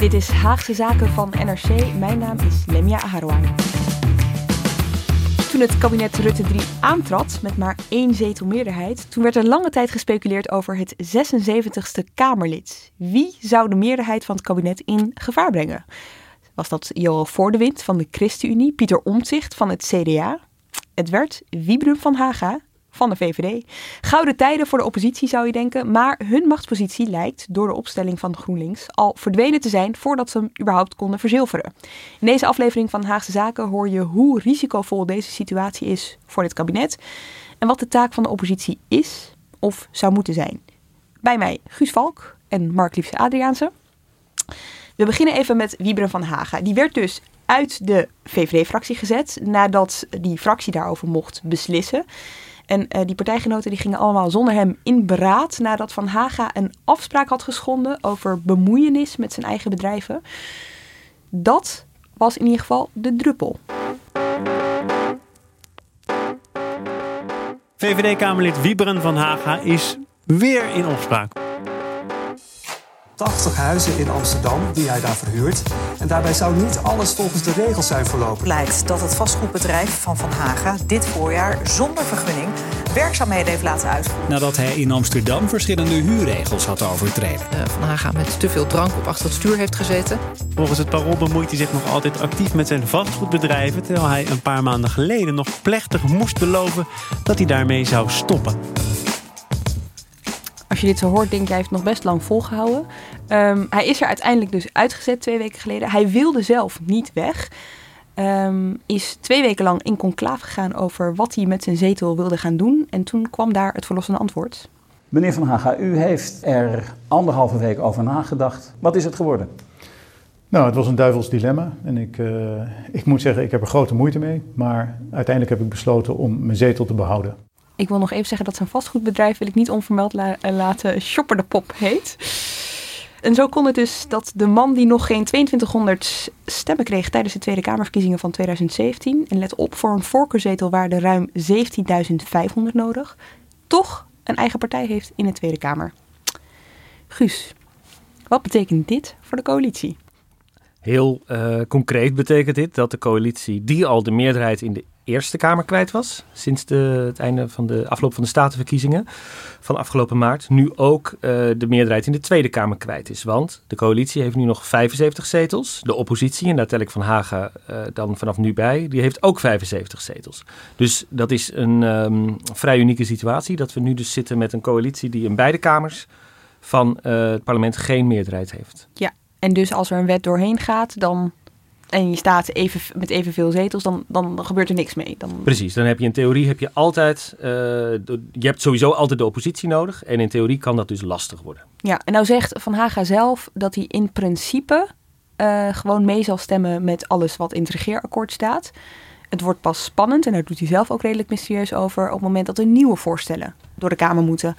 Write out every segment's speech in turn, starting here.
Dit is Haagse Zaken van NRC. Mijn naam is Lemia Aharouani. Toen het kabinet Rutte 3 aantrad met maar één zetel meerderheid, toen werd er lange tijd gespeculeerd over het 76ste Kamerlid. Wie zou de meerderheid van het kabinet in gevaar brengen? Was dat Johan Voordewind van de ChristenUnie, Pieter Omtzigt van het CDA? Het werd Wiebrum van Haga van de VVD. Gouden tijden voor de oppositie zou je denken, maar hun machtspositie lijkt door de opstelling van GroenLinks al verdwenen te zijn voordat ze hem überhaupt konden verzilveren. In deze aflevering van Haagse Zaken hoor je hoe risicovol deze situatie is voor dit kabinet en wat de taak van de oppositie is of zou moeten zijn. Bij mij Guus Valk en Mark Liefse Adriaanse. We beginnen even met Wiebren van Haga. Die werd dus uit de VVD-fractie gezet nadat die fractie daarover mocht beslissen. En uh, die partijgenoten die gingen allemaal zonder hem in beraad nadat Van Haga een afspraak had geschonden over bemoeienis met zijn eigen bedrijven. Dat was in ieder geval de druppel. VVD-Kamerlid Wieberen van Haga is weer in opspraak. 80 huizen in Amsterdam die hij daar verhuurt. En daarbij zou niet alles volgens de regels zijn verlopen. Blijkt dat het vastgoedbedrijf van Van Haga dit voorjaar zonder vergunning werkzaamheden heeft laten uitvoeren. Nadat hij in Amsterdam verschillende huurregels had overtreden. Uh, van Haga met te veel drank op achter het stuur heeft gezeten. Volgens het parool bemoeit hij zich nog altijd actief met zijn vastgoedbedrijven... terwijl hij een paar maanden geleden nog plechtig moest beloven dat hij daarmee zou stoppen. Als je dit zo hoort, denk je, hij heeft nog best lang volgehouden. Um, hij is er uiteindelijk dus uitgezet twee weken geleden. Hij wilde zelf niet weg. Um, is twee weken lang in conclaaf gegaan over wat hij met zijn zetel wilde gaan doen. En toen kwam daar het verlossende antwoord. Meneer Van Haga, u heeft er anderhalve week over nagedacht. Wat is het geworden? Nou, het was een duivels dilemma. En ik, uh, ik moet zeggen, ik heb er grote moeite mee. Maar uiteindelijk heb ik besloten om mijn zetel te behouden. Ik wil nog even zeggen dat zijn vastgoedbedrijf, wil ik niet onvermeld la laten, Shopper de Pop heet. En zo kon het dus dat de man die nog geen 2200 stemmen kreeg tijdens de Tweede Kamerverkiezingen van 2017, en let op, voor een voorkeurzetel waren er ruim 17.500 nodig, toch een eigen partij heeft in de Tweede Kamer. Guus, wat betekent dit voor de coalitie? Heel uh, concreet betekent dit dat de coalitie, die al de meerderheid in de Eerste Kamer kwijt was. Sinds de, het einde van de afloop van de statenverkiezingen van afgelopen maart. Nu ook uh, de meerderheid in de Tweede Kamer kwijt is. Want de coalitie heeft nu nog 75 zetels. De oppositie, en daar tel ik Van Haga uh, dan vanaf nu bij, die heeft ook 75 zetels. Dus dat is een um, vrij unieke situatie. Dat we nu dus zitten met een coalitie die in beide kamers van uh, het parlement geen meerderheid heeft. Ja, en dus als er een wet doorheen gaat, dan en je staat even, met evenveel zetels, dan, dan gebeurt er niks mee. Dan... Precies, dan heb je in theorie heb je altijd, uh, je hebt sowieso altijd de oppositie nodig. En in theorie kan dat dus lastig worden. Ja, en nou zegt Van Haga zelf dat hij in principe uh, gewoon mee zal stemmen met alles wat in het regeerakkoord staat. Het wordt pas spannend, en daar doet hij zelf ook redelijk mysterieus over, op het moment dat er nieuwe voorstellen door de Kamer moeten.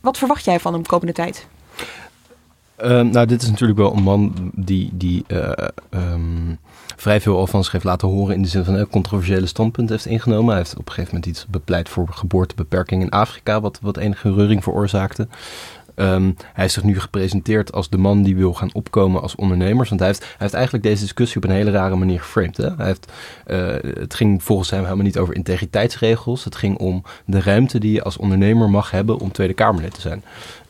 Wat verwacht jij van hem komende tijd? Uh, nou, dit is natuurlijk wel een man die, die uh, um, vrij veel al van zich heeft laten horen in de zin van een controversiële standpunt heeft ingenomen. Hij heeft op een gegeven moment iets bepleit voor geboortebeperking in Afrika, wat, wat enige reuring veroorzaakte. Um, hij is zich nu gepresenteerd als de man die wil gaan opkomen als ondernemers. Want hij heeft, hij heeft eigenlijk deze discussie op een hele rare manier geframed. Hè? Hij heeft, uh, het ging volgens hem helemaal niet over integriteitsregels. Het ging om de ruimte die je als ondernemer mag hebben om Tweede Kamerlid te zijn.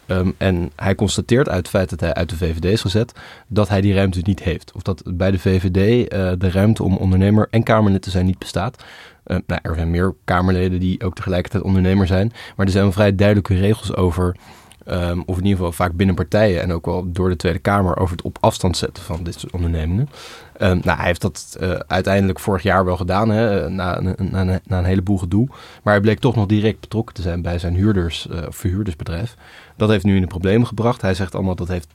Ehm, en hij constateert uit het feit dat hij uit de VVD is gezet, dat hij die ruimte niet heeft. Of dat bij de VVD uh, de ruimte om ondernemer en Kamerlid te zijn niet bestaat. Uh, nou, er zijn meer Kamerleden die ook tegelijkertijd ondernemer zijn. Maar er zijn wel vrij duidelijke regels over Um, of in ieder geval vaak binnen partijen en ook wel door de Tweede Kamer over het op afstand zetten van dit soort ondernemingen. Um, nou, hij heeft dat uh, uiteindelijk vorig jaar wel gedaan, hè, na, na, na, na, een heleboel gedoe. Maar hij bleek toch nog direct betrokken te zijn bij zijn huurders, uh, verhuurdersbedrijf. Dat heeft nu in de problemen gebracht. Hij zegt allemaal dat heeft,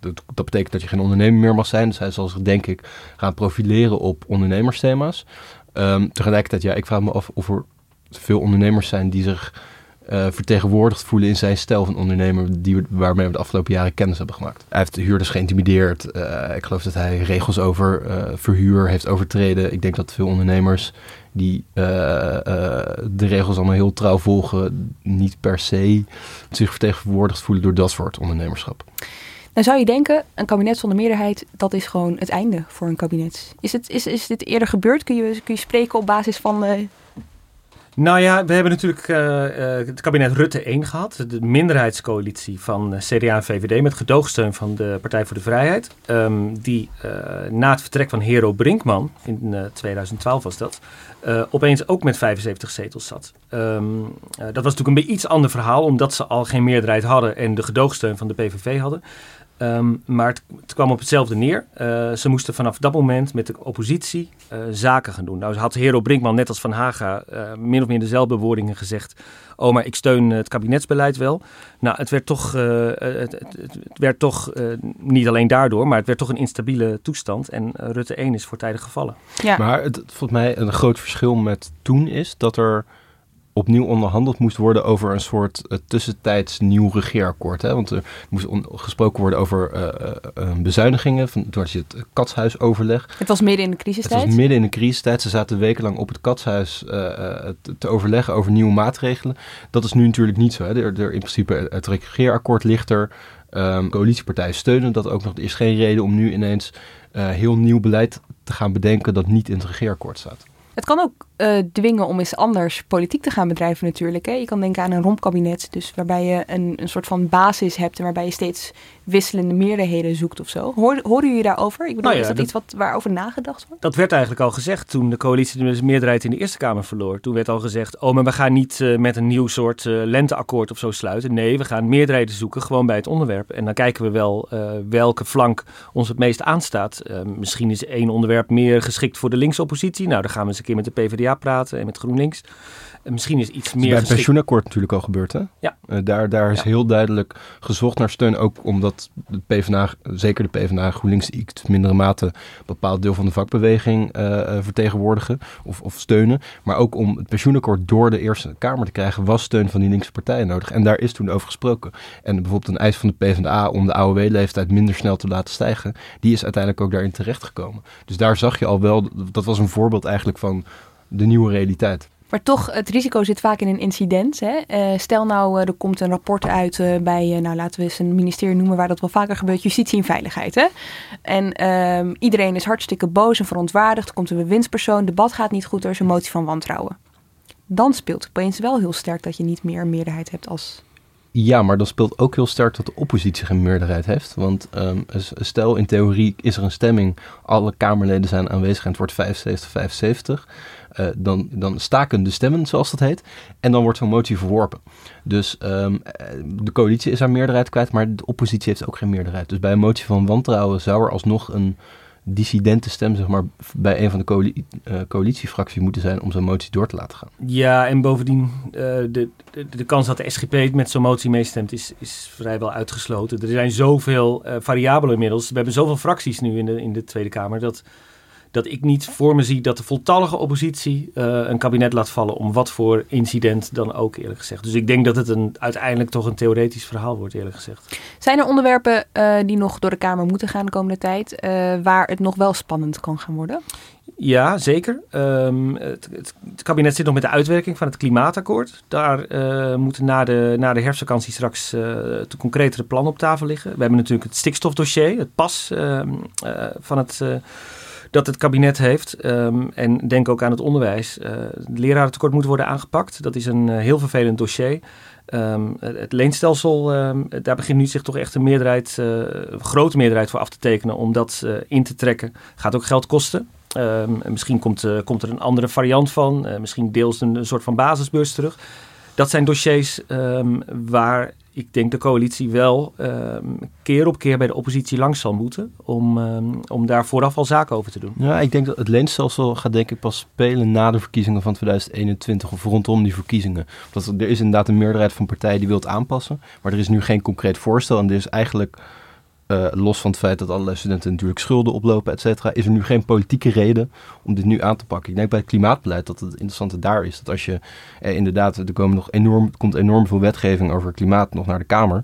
dat, dat betekent dat je geen ondernemer meer mag zijn. Dus hij zal zich denk ik gaan profileren op ondernemersthema's. Um, tegelijkertijd, ja, ik vraag me af of er veel ondernemers zijn die zich uh, vertegenwoordigd voelen in zijn stijl van ondernemer die, waarmee we de afgelopen jaren kennis hebben gemaakt. Hij heeft de huurders geïntimideerd. Uh, ik geloof dat hij regels over uh, verhuur heeft overtreden. Ik denk dat veel ondernemers die de regels allemaal heel trouw volgen, niet per se zich vertegenwoordigd voelen door dat soort ondernemerschap. Nou zou je denken, een kabinet zonder meerderheid, dat is gewoon het einde voor een kabinet. Is, het, is, is dit eerder gebeurd? Kun je, kun je spreken op basis van nou ja, we hebben natuurlijk uh, uh, het kabinet Rutte 1 gehad. De minderheidscoalitie van uh, CDA en VVD met gedoogsteun van de Partij voor de Vrijheid. Um, die na het vertrek van Hero Brinkman, in 2012 was dat, opeens ook met 75 zetels zat. Um, dat was natuurlijk een iets ander verhaal, omdat ze al geen meerderheid hadden en de gedoogsteun van de PVV hadden. Um, maar het, het, kwam op hetzelfde neer. Uh, ze moesten vanaf dat moment met de oppositie uh, zaken gaan doen. Nou had Hero Brinkman, net als Van Haga, uh, min of meer dezelfde bewoordingen gezegd. Oh, maar ik steun het kabinetsbeleid wel. Nou, het werd toch, het, het, het, werd toch niet alleen daardoor, maar het werd toch een instabiele toestand. En Rutte 1 is voortijdig gevallen. Ja. Maar het, volgens mij een groot verschil met toen is dat er opnieuw onderhandeld moest worden over een soort uh, tussentijds nieuw regeerakkoord. Hè? Want er moest gesproken worden over uh, uh, bezuinigingen. Van, toen had je het katshuisoverleg. Het was midden in de crisistijd? Het was midden in de crisistijd. Ze zaten wekenlang op het katshuis te, te, overleggen over nieuwe maatregelen. Dat is nu natuurlijk niet zo. Hè? Er, er in principe het regeerakkoord ligt er. Um, coalitiepartijen steunen dat ook nog. Er is geen reden om nu ineens heel nieuw beleid te gaan bedenken dat niet in het regeerakkoord staat. Het kan ook uh, dwingen om eens anders politiek te gaan bedrijven natuurlijk. Hè. Je kan denken aan een rompkabinet, dus waarbij je een, een soort van basis hebt... en waarbij je steeds wisselende meerderheden zoekt of zo. Hoor, horen jullie daarover? Ik bedoel, nou ja, is dat, dat, iets wat, waarover nagedacht wordt? Dat werd eigenlijk al gezegd toen de coalitie de meerderheid in de Eerste Kamer verloor. Toen werd al gezegd, oh, maar we gaan niet uh, met een nieuw soort uh, lenteakkoord of zo sluiten. Nee, we gaan meerderheden zoeken, gewoon bij het onderwerp. En dan kijken we wel welke flank ons het meest aanstaat. misschien is één onderwerp meer geschikt voor de linkse oppositie. Nou, dan gaan we eens een keer met de PvdA praten en met GroenLinks. En misschien is iets meer. Bij het pensioenakkoord natuurlijk al gebeurd, hè? Ja. Uh, daar, daar is ja. heel duidelijk gezocht naar steun. Ook omdat de PvdA, zeker de PvdA, GroenLinks, iets mindere mate een bepaald deel van de vakbeweging uh, vertegenwoordigen of, of steunen. Maar ook om het pensioenakkoord door de Eerste Kamer te krijgen, was steun van die linkse partijen nodig. En daar is toen over gesproken. En bijvoorbeeld een eis van de PvdA om de AOW-leeftijd minder snel te laten stijgen, die is uiteindelijk ook daarin terechtgekomen. Dus daar zag je al wel, dat was een voorbeeld eigenlijk van de nieuwe realiteit. Maar toch, het risico zit vaak in een incident. Hè? Uh, stel nou, uh, er komt een rapport uit uh, bij, nou laten we eens een ministerie noemen waar dat wel vaker gebeurt, justitie en veiligheid. Hè? En ehm, iedereen is hartstikke boos en verontwaardigd. Er komt een bewindspersoon, debat gaat niet goed, er is een motie van wantrouwen. Dan speelt het opeens wel heel sterk dat je niet meer een meerderheid hebt als ja, maar dan speelt ook heel sterk dat de oppositie geen meerderheid heeft. Want um, stel in theorie is er een stemming, alle Kamerleden zijn aanwezig en het wordt 75-75. Uh, dan, dan staken de stemmen, zoals dat heet. En dan wordt zo'n motie verworpen. Dus um, de coalitie is haar meerderheid kwijt, maar de oppositie heeft ook geen meerderheid. Dus bij een motie van wantrouwen zou er alsnog een dissidente stem zeg maar, bij een van de coali uh, coalitiefracties moeten zijn om zo'n motie door te laten gaan. Ja, en bovendien, de, de, de, kans dat de SGP met zo'n motie meestemt is, is vrijwel uitgesloten. Er zijn zoveel uh, variabelen inmiddels. We hebben zoveel fracties nu in de, in de Tweede Kamer dat dat ik niet voor me zie dat de voltallige oppositie uh, een kabinet laat vallen om wat voor incident dan ook eerlijk gezegd. Dus ik denk dat het een, uiteindelijk toch een theoretisch verhaal wordt eerlijk gezegd. Zijn er onderwerpen uh, die nog door de Kamer moeten gaan de komende tijd uh, waar het nog wel spannend kan gaan worden? Ja, zeker. Um, het, het, kabinet zit nog met de uitwerking van het klimaatakkoord. Daar uh, moeten na de, na de herfstvakantie straks uh, de concretere plannen op tafel liggen. We hebben natuurlijk het stikstofdossier, het pas uh, van het dat het kabinet heeft. Ehm, en denk ook aan het onderwijs. Uh, het lerarentekort moet worden aangepakt. Dat is een heel vervelend dossier. Ehm, het leenstelsel, um, daar begint nu zich toch echt een meerderheid, een grote meerderheid voor af te tekenen om dat in te trekken. Gaat ook geld kosten. misschien komt, komt, er een andere variant van. misschien deels een, een, soort van basisbeurs terug. Dat zijn dossiers waar ik denk de coalitie wel ehm, keer op keer bij de oppositie langs zal moeten. Om, um, om daar vooraf al zaken over te doen. Ja, ik denk dat het leenstelsel gaat denk ik pas spelen na de verkiezingen van 2021 of rondom die verkiezingen. Dat er is inderdaad een meerderheid van partijen die wil aanpassen. Maar er is nu geen concreet voorstel. En er is eigenlijk uh, los van het feit dat allerlei studenten natuurlijk schulden oplopen, et cetera, is er nu geen politieke reden om dit nu aan te pakken. Ik denk bij het klimaatbeleid dat het interessante daar is. Dat als je eh, inderdaad, er komen nog enorm, komt enorm veel wetgeving over klimaat nog naar de Kamer.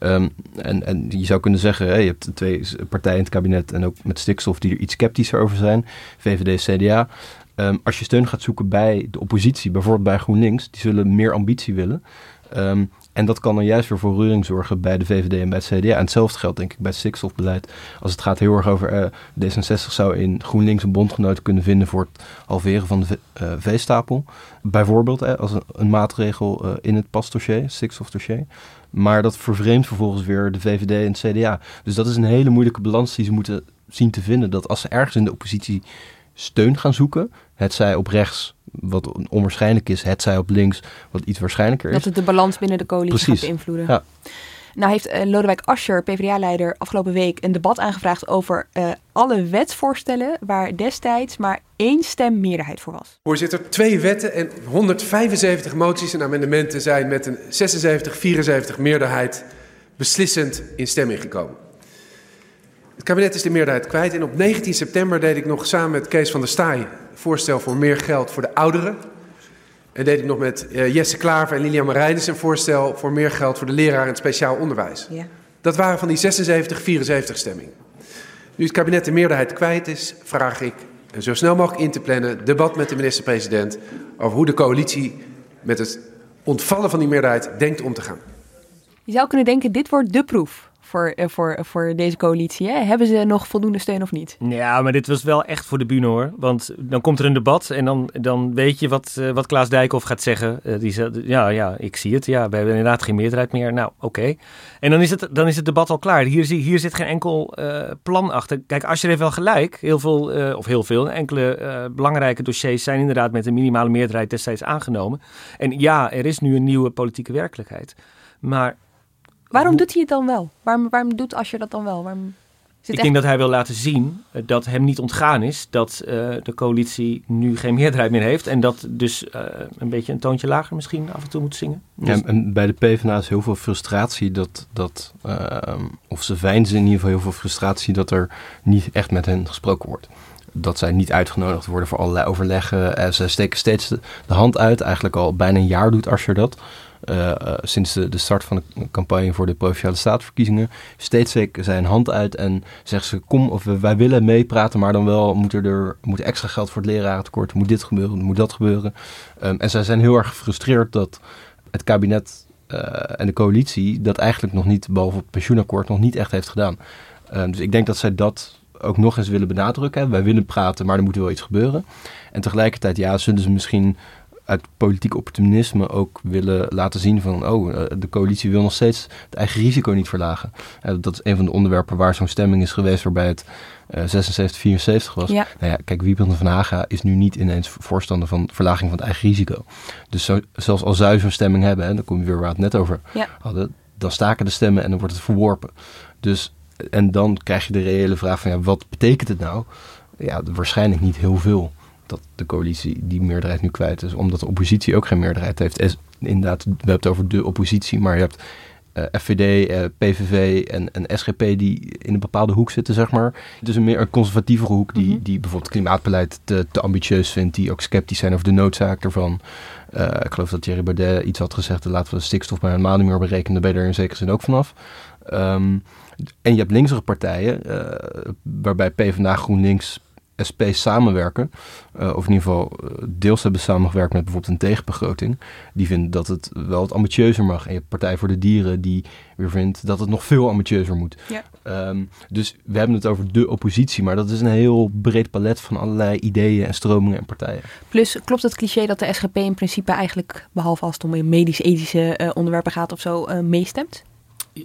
Um, en, en je zou kunnen zeggen, hey, je hebt twee partijen in het kabinet en ook met stikstof die er iets sceptischer over zijn, VVD, CDA. Um, als je steun gaat zoeken bij de oppositie, bijvoorbeeld bij GroenLinks, die zullen meer ambitie willen. Um, en dat kan dan juist weer voor reuring zorgen bij de VVD en bij het CDA. En hetzelfde geldt denk ik bij het stikstofbeleid. Als het gaat heel erg over uh, D66 zou in GroenLinks een bondgenoot kunnen vinden voor het halveren van de uh, veestapel. Bijvoorbeeld als een, maatregel uh, in het pasdossier, stikstofdossier. Maar dat vervreemdt vervolgens weer de VVD en het CDA. Dus dat is een hele moeilijke balans die ze moeten zien te vinden. Dat als ze ergens in de oppositie steun gaan zoeken, het zij op rechts wat onwaarschijnlijk is, het zij op links, wat iets waarschijnlijker is. Dat het de balans binnen de coalitie Precies. gaat beïnvloeden. Ja. Nou heeft uh, Lodewijk Asscher, PvdA-leider, afgelopen week een debat aangevraagd over uh, alle wetsvoorstellen waar destijds maar één stem meerderheid voor was. Voorzitter, twee wetten en 175 moties en amendementen zijn met een 76-74 meerderheid beslissend in stemming gekomen. Kabinet is de meerderheid kwijt en op 19 september deed ik nog samen met Kees van der Staaij voorstel voor meer geld voor de ouderen. En deed ik nog met uh, Jesse Klaver en Lilian Marijnis een voorstel voor meer geld voor de leraar in het speciaal onderwijs. Ja. Dat waren van die 76-74 stemming. Nu het kabinet de meerderheid kwijt is, vraag ik en zo snel mogelijk in te plannen debat met de minister-president over hoe de coalitie met het ontvallen van die meerderheid denkt om te gaan. Je zou kunnen denken, dit wordt de proef voor, eh, voor, voor deze coalitie. Hebben ze nog voldoende steun of niet? Ja, maar dit was wel echt voor de bühne hoor. Want dan komt er een debat en dan, dan weet je wat, uh, wat Klaas Dijkhoff gaat zeggen. Uh, die zegt, ja, ja, ik zie het. Ja, we hebben inderdaad geen meerderheid meer. Nou, oké. En dan is, het, dan is het debat al klaar. Hier, hier zit geen enkel plan achter. Kijk, je heeft wel gelijk. Heel veel, of heel veel, enkele belangrijke dossiers zijn inderdaad met een minimale meerderheid destijds aangenomen. En ja, er is nu een nieuwe politieke werkelijkheid. Maar Waarom doet hij het dan wel? Waarom, waarom doet als je dat dan wel? Waarom ik denk dat hij wil laten zien eh, dat hem niet ontgaan is dat uh, de coalitie nu geen meerderheid meer heeft. En dat dus uh, een beetje een toontje lager misschien af en toe moet zingen. Ja, dus- en bij de PvdA is heel veel frustratie dat, dat uh, of ze veinzen in ieder geval heel veel frustratie dat er niet echt met hen gesproken wordt. Dat zij niet uitgenodigd worden voor allerlei overleggen. ze steken steeds de, de, hand uit. Eigenlijk al bijna een jaar doet Asscher dat. Uh, sinds de, start van de campagne voor de provinciale staatverkiezingen steeds zeker zijn hand uit en zeggen ze: Kom, of wij willen meepraten, maar dan wel moet er, moet extra geld voor het lerarentekort, moet dit gebeuren, moet dat gebeuren. Um, en zij zijn heel erg gefrustreerd dat het kabinet uh, en de coalitie dat eigenlijk nog niet, behalve het pensioenakkoord, nog niet echt heeft gedaan. Um, dus ik denk dat zij dat ook nog eens willen benadrukken. Wij willen praten, maar er moet wel iets gebeuren. En tegelijkertijd, ja, zullen ze misschien uit politiek opportunisme ook willen laten zien van... oh, eh, de coalitie wil nog steeds het eigen risico niet verlagen. Dat is een van de onderwerpen waar zo'n stemming is geweest... waarbij het uh, 76, 74 was. Ja. Nou ja, kijk, Wiebren van Haga is nu niet ineens voorstander van verlaging van het eigen risico. Dus zo, zelfs als zij zo'n stemming hebben, en dan kom je weer waar we het net over ja. hadden... dan staken de stemmen en dan wordt het verworpen. Dus, en dan krijg je de reële vraag van, ja, wat betekent het nou? Ja, waarschijnlijk niet heel veel dat de coalitie die meerderheid nu kwijt is, omdat de oppositie ook geen meerderheid heeft. Is, inderdaad, we hebben het over de oppositie, maar je hebt uh, eh, FVD, uh, eh, PVV en, en SGP die in een bepaalde hoek zitten, zeg maar. Dus een meer een conservatievere hoek die, mhm. die bijvoorbeeld klimaatbeleid te, te, ambitieus vindt, die ook sceptisch zijn over de noodzaak ervan. Uh, ik geloof dat Thierry Baudet iets had gezegd, laten we de stikstof maar een niet meer berekenen, daar ben je er in zekere zin ook vanaf. Um, en je hebt linksere partijen, waarbij PvdA, GroenLinks, SP samenwerken, uh, of in ieder geval deels hebben samengewerkt met bijvoorbeeld een tegenbegroting, die vindt dat het wel wat ambitieuzer mag. En je Partij voor de Dieren die weer vindt dat het nog veel ambitieuzer moet. Ja. Um, dus we hebben het over de oppositie, maar dat is een heel breed palet van allerlei ideeën en stromingen en partijen. Plus klopt het cliché dat de SGP in principe eigenlijk, behalve als het om medisch-ethische uh, onderwerpen gaat of zo, uh, meestemt?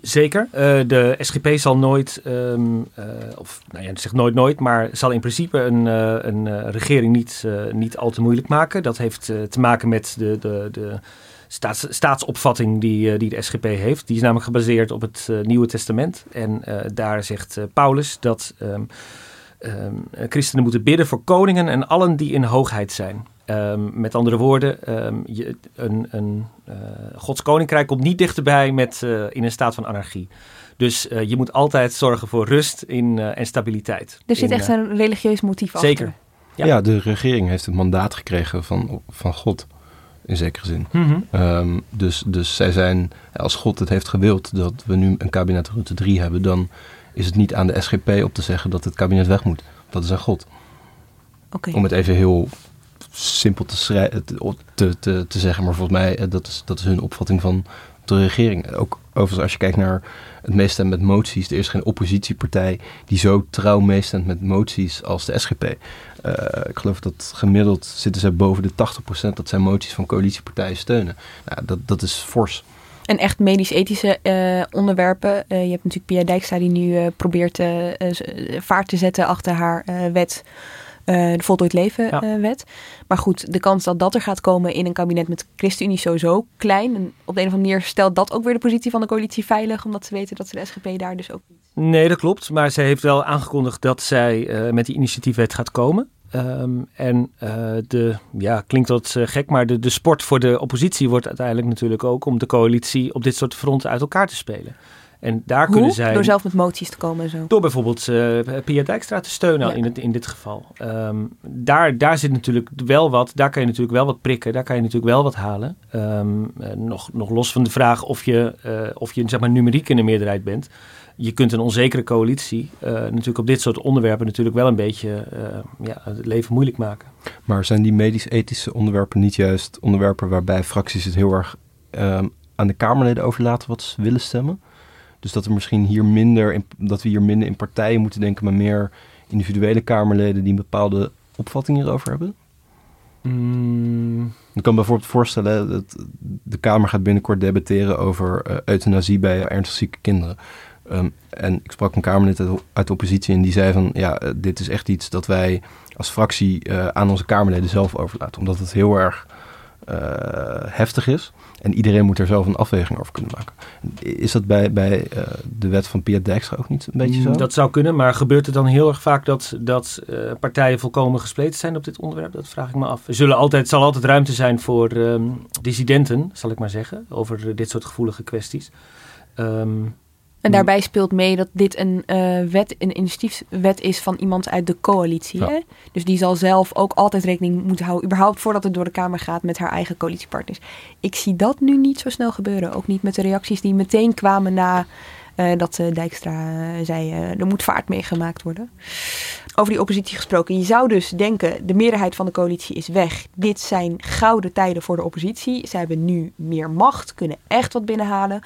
Zeker. Uh, de SGP zal nooit, um, uh, of nou ja, het zegt nooit nooit, maar zal in principe een, uh, een regering niet, niet al te moeilijk maken. Dat heeft te maken met de, de, de staats, staatsopvatting die, die de SGP heeft. Die is namelijk gebaseerd op het Nieuwe Testament. En daar zegt Paulus dat um, um, christenen moeten bidden voor koningen en allen die in hoogheid zijn. Um, met andere woorden, um, je, een, een uh, Gods koninkrijk komt niet dichterbij met, uh, in een staat van anarchie. Dus uh, je moet altijd zorgen voor rust in, en stabiliteit. Er zit in, echt een religieus motief achter. Zeker. Ja. ja. de regering heeft het mandaat gekregen van, van God. In zekere zin. Mm -hmm. um, dus, dus zij zijn, als God het heeft gewild dat we nu een kabinet Rutte 3 hebben, dan is het niet aan de SGP op te zeggen dat het kabinet weg moet. Dat is aan God. Okay. Om het even heel simpel te, zeggen, maar volgens mij dat is, dat is hun opvatting van de regering. Ook overigens als je kijkt naar het meestemt met moties, er is geen oppositiepartij die zo trouw meestemt met moties als de SGP. Uh, ik geloof dat gemiddeld zitten zij boven de 80% dat zij moties van coalitiepartijen steunen. Nou, dat, dat is fors. En echt medisch-ethische uh, onderwerpen. Je hebt natuurlijk Pia Dijkstra die nu probeert vaart te zetten achter haar wet uh, de Voltooid Leven ja. uh, wet. Maar goed, de kans dat dat er gaat komen in een kabinet met ChristenUnie is sowieso klein. En op de een of andere manier stelt dat ook weer de positie van de coalitie veilig, omdat ze weten dat ze de SGP daar dus ook niet. Nee, dat klopt. Maar zij heeft wel aangekondigd dat zij uh, met die initiatiefwet gaat komen. Um, en de, ja, klinkt wat gek, maar de, de sport voor de oppositie wordt uiteindelijk natuurlijk ook om de coalitie op dit soort fronten uit elkaar te spelen. En daar Hoe? kunnen zij. Door zelf met moties te komen en zo. Door bijvoorbeeld uh, Pia Dijkstra te steunen ja. in, het, in dit geval. Um, daar, daar zit natuurlijk wel wat. Daar kan je natuurlijk wel wat prikken. Daar kan je natuurlijk wel wat halen. Um, uh, nog, nog los van de vraag of je, uh, of je zeg maar, numeriek in de meerderheid bent. Je kunt een onzekere coalitie natuurlijk op dit soort onderwerpen natuurlijk wel een beetje ja, het leven moeilijk maken. Maar zijn die medisch-ethische onderwerpen niet juist onderwerpen waarbij fracties het heel erg um, aan de Kamerleden overlaten wat ze willen stemmen? Dus dat, er misschien hier minder in, dat we hier minder in partijen moeten denken, maar meer individuele Kamerleden die een bepaalde opvatting hierover hebben? Mm. Ik kan me bijvoorbeeld voorstellen dat de Kamer gaat binnenkort debatteren over uh, euthanasie bij ernstig zieke kinderen. Um, en ik sprak een Kamerlid uit, de oppositie en die zei van ja, uh, dit is echt iets dat wij als fractie uh, aan onze Kamerleden zelf overlaten. Omdat het heel erg heftig is. En iedereen moet er zelf een afweging over kunnen maken. Is dat bij, bij uh, de wet van Piet Dijkstra ook niet een beetje zo? Dat zou kunnen, maar gebeurt het dan heel erg vaak dat, dat uh, partijen volkomen gespleten zijn op dit onderwerp? Dat vraag ik me af. Er zullen altijd, zal altijd ruimte zijn voor um, dissidenten, zal ik maar zeggen, over dit soort gevoelige kwesties. Um, en daarbij speelt mee dat dit een uh, wet, een initiatiefwet is van iemand uit de coalitie. Ja. Hè? Dus die zal zelf ook altijd rekening moeten houden, überhaupt voordat het door de Kamer gaat, met haar eigen coalitiepartners. Ik zie dat nu niet zo snel gebeuren. Ook niet met de reacties die meteen kwamen na uh, dat uh, Dijkstra zei, er moet vaart mee gemaakt worden. Over die oppositie gesproken. Je zou dus denken, de meerderheid van de coalitie is weg. Dit zijn gouden tijden voor de oppositie. Ze hebben nu meer macht, kunnen echt wat binnenhalen.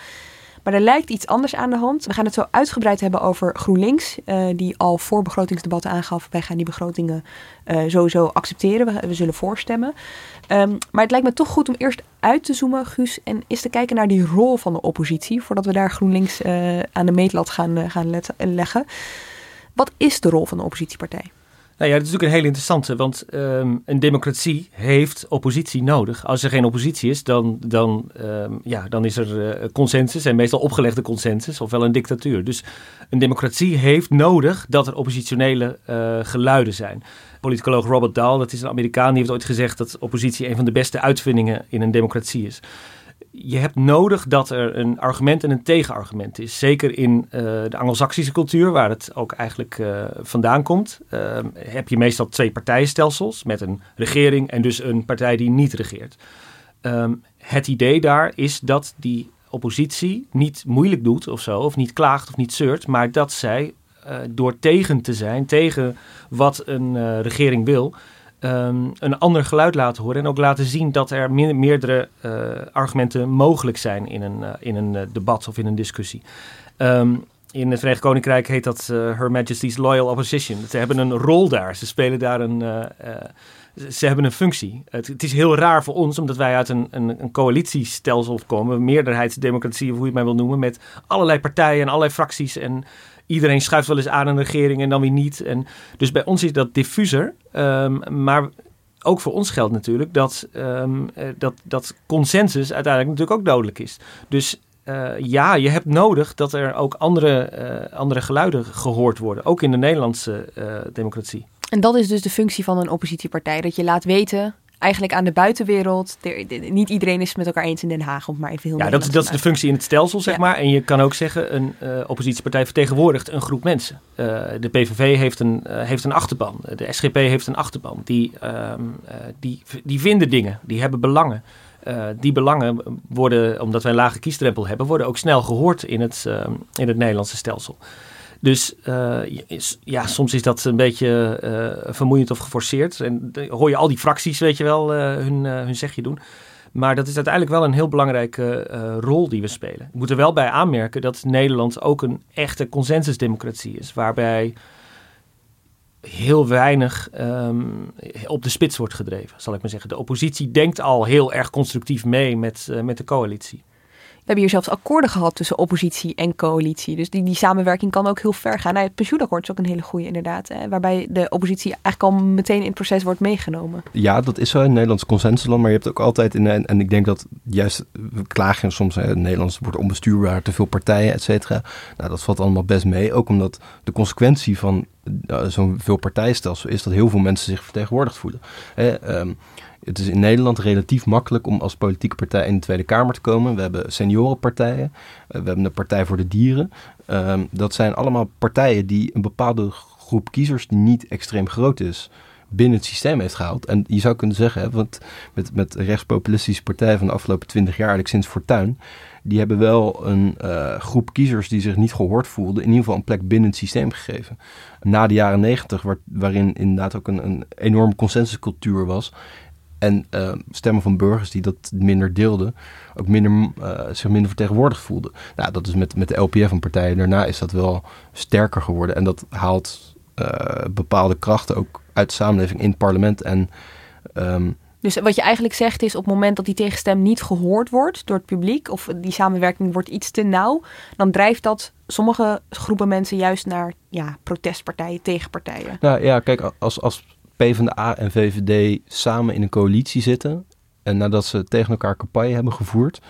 Maar er lijkt iets anders aan de hand. We gaan het zo uitgebreid hebben over GroenLinks, uh, die al voor begrotingsdebatten aangaf: wij gaan die begrotingen uh, sowieso accepteren. We, zullen voorstemmen. Um, maar het lijkt me toch goed om eerst uit te zoomen, Guus, en eens te kijken naar die rol van de oppositie, voordat we daar GroenLinks uh, aan de meetlat gaan, gaan leggen. Wat is de rol van de oppositiepartij? Nou ja, dat is natuurlijk een hele interessante, want um, een democratie heeft oppositie nodig. Als er geen oppositie is, dan, dan, um, ja, dan is er uh, consensus en meestal opgelegde consensus, ofwel een dictatuur. Dus een democratie heeft nodig dat er oppositionele uh, geluiden zijn. Politicoloog Robert Dahl, dat is een Amerikaan, die heeft ooit gezegd dat oppositie een van de beste uitvindingen in een democratie is je hebt nodig dat er een argument en een tegenargument is. Zeker in uh, de Anglo-Saxische cultuur, waar het ook eigenlijk uh, vandaan komt, uh, heb je meestal twee partijenstelsels met een regering en dus een partij die niet regeert. Um, het idee daar is dat die oppositie niet moeilijk doet of zo, of niet klaagt of niet zeurt, maar dat zij door tegen te zijn, tegen wat een regering wil, ehm, een ander geluid laten horen. En ook laten zien dat er meerdere argumenten mogelijk zijn in een, in een debat of in een discussie. Ehm, in het Verenigd Koninkrijk heet dat Her Majesty's Loyal Opposition. Ze hebben een rol daar. Ze spelen daar een ze hebben een functie. Het, het, is heel raar voor ons, omdat wij uit een, een, een coalitiestelsel komen, meerderheidsdemocratie, of hoe je het maar wil noemen, met allerlei partijen en allerlei fracties. En iedereen schuift wel eens aan een regering en dan weer niet. En, dus bij ons is dat diffuser. Um, maar ook voor ons geldt natuurlijk dat, um, dat, dat consensus uiteindelijk natuurlijk ook dodelijk is. Dus uh, ja, je hebt nodig dat er ook andere, uh, andere geluiden gehoord worden. Ook in de Nederlandse democratie. En dat is dus de functie van een oppositiepartij. Dat je laat weten, eigenlijk aan de buitenwereld, niet iedereen is het met elkaar eens in Den Haag, om maar even heel Ja, dat, dat is de functie in het stelsel, zeg maar. En je kan ook zeggen, een uh, oppositiepartij vertegenwoordigt een groep mensen. Uh, de PVV heeft een, uh, heeft een achterban. De SGP heeft een achterban. Die, ehm, die, die vinden dingen, die hebben belangen. die belangen worden, omdat wij een lage kiesdrempel hebben, worden ook snel gehoord in het, ehm, in het Nederlandse stelsel. Dus uh, ja, soms is dat een beetje uh, vermoeiend of geforceerd. En dan hoor je al die fracties, weet je wel, uh, hun, hun zegje doen. Maar dat is uiteindelijk wel een heel belangrijke rol die we spelen. Ik moet er wel bij aanmerken dat Nederland ook een echte consensusdemocratie is. Waarbij heel weinig um, op de spits wordt gedreven, zal ik maar zeggen. De oppositie denkt al heel erg constructief mee met, met de coalitie. Hebben hier zelfs akkoorden gehad tussen oppositie en coalitie. Dus die, die samenwerking kan ook heel ver gaan. Nou, het pensioenakkoord is ook een hele goede inderdaad. Hè, waarbij de oppositie eigenlijk al meteen in het proces wordt meegenomen. Ja, dat is zo in Nederlands consensusland. Maar je hebt ook altijd, in, en, en ik denk dat juist, we klagen soms, hè, Nederlands wordt onbestuurbaar, te veel partijen, et cetera. Nou, dat valt allemaal best mee. Ook omdat de consequentie van zo'n veel partijenstelsel is dat heel veel mensen zich vertegenwoordigd voelen. Hè, um, het is in Nederland relatief makkelijk om als politieke partij in de Tweede Kamer te komen. We hebben seniorenpartijen, eh, we hebben de Partij voor de Dieren. Um, dat zijn allemaal partijen die een bepaalde groep kiezers die niet extreem groot is binnen het systeem heeft gehaald. En je zou kunnen zeggen, want met, met rechtspopulistische partijen van de afgelopen twintig jaar, eigenlijk sinds Fortuin, die hebben wel een uh, groep kiezers die zich niet gehoord voelden, in ieder geval een plek binnen het systeem gegeven. Na de jaren negentig, waar, waarin inderdaad ook een, een enorme consensuscultuur was, en uh, stemmen van burgers die dat minder deelden, ook minder, uh, zich minder vertegenwoordigd voelden. Nou, dat is met, met de LPF en partijen daarna is dat wel sterker geworden. En dat haalt bepaalde krachten ook uit de samenleving in het parlement. En, um, dus wat je eigenlijk zegt is op het moment dat die tegenstem niet gehoord wordt door het publiek, of die samenwerking wordt iets te nauw, dan drijft dat sommige groepen mensen juist naar ja, protestpartijen, tegenpartijen. Nou ja, kijk, als, als PvdA en VVD samen in een coalitie zitten. En nadat ze tegen elkaar campagne hebben gevoerd,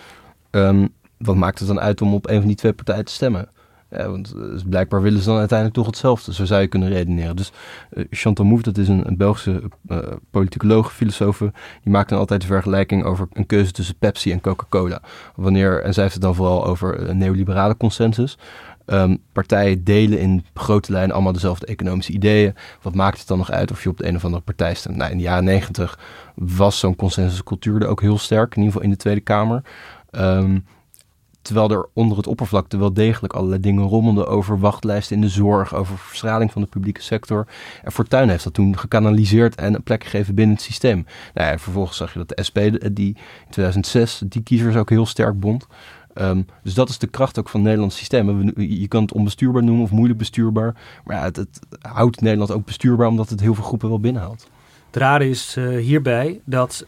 um, wat maakt het dan uit om op een van die twee partijen te stemmen? Ja, want dus blijkbaar willen ze dan uiteindelijk toch hetzelfde. Zo zou je kunnen redeneren. Dus uh, Chantal Mouffe, dat is een, Belgische uh, politicoloog, filosoof, die maakt dan altijd de vergelijking over een keuze tussen Pepsi en Coca-Cola. Wanneer, en zij heeft het dan vooral over een neoliberale consensus. Um, partijen delen in grote lijnen allemaal dezelfde economische ideeën. Wat maakt het dan nog uit of je op de een of andere partij stemt? Nou, in de jaren negentig was zo'n consensuscultuur er ook heel sterk, in ieder geval in de Tweede Kamer. Um, terwijl er onder het oppervlakte wel degelijk allerlei dingen rommelden over wachtlijsten in de zorg, over verstraling van de publieke sector. En Fortuyn heeft dat toen gekanaliseerd en een plek gegeven binnen het systeem. Nou vervolgens zag je dat de SP, die in 2006, die kiezers ook heel sterk bond. Um, dus dat is de kracht ook van het Nederlands systeem. Je kan het onbestuurbaar noemen of moeilijk bestuurbaar. Maar ja, het, het houdt Nederland ook bestuurbaar omdat het heel veel groepen wel binnenhaalt. Het rare is uh, hierbij dat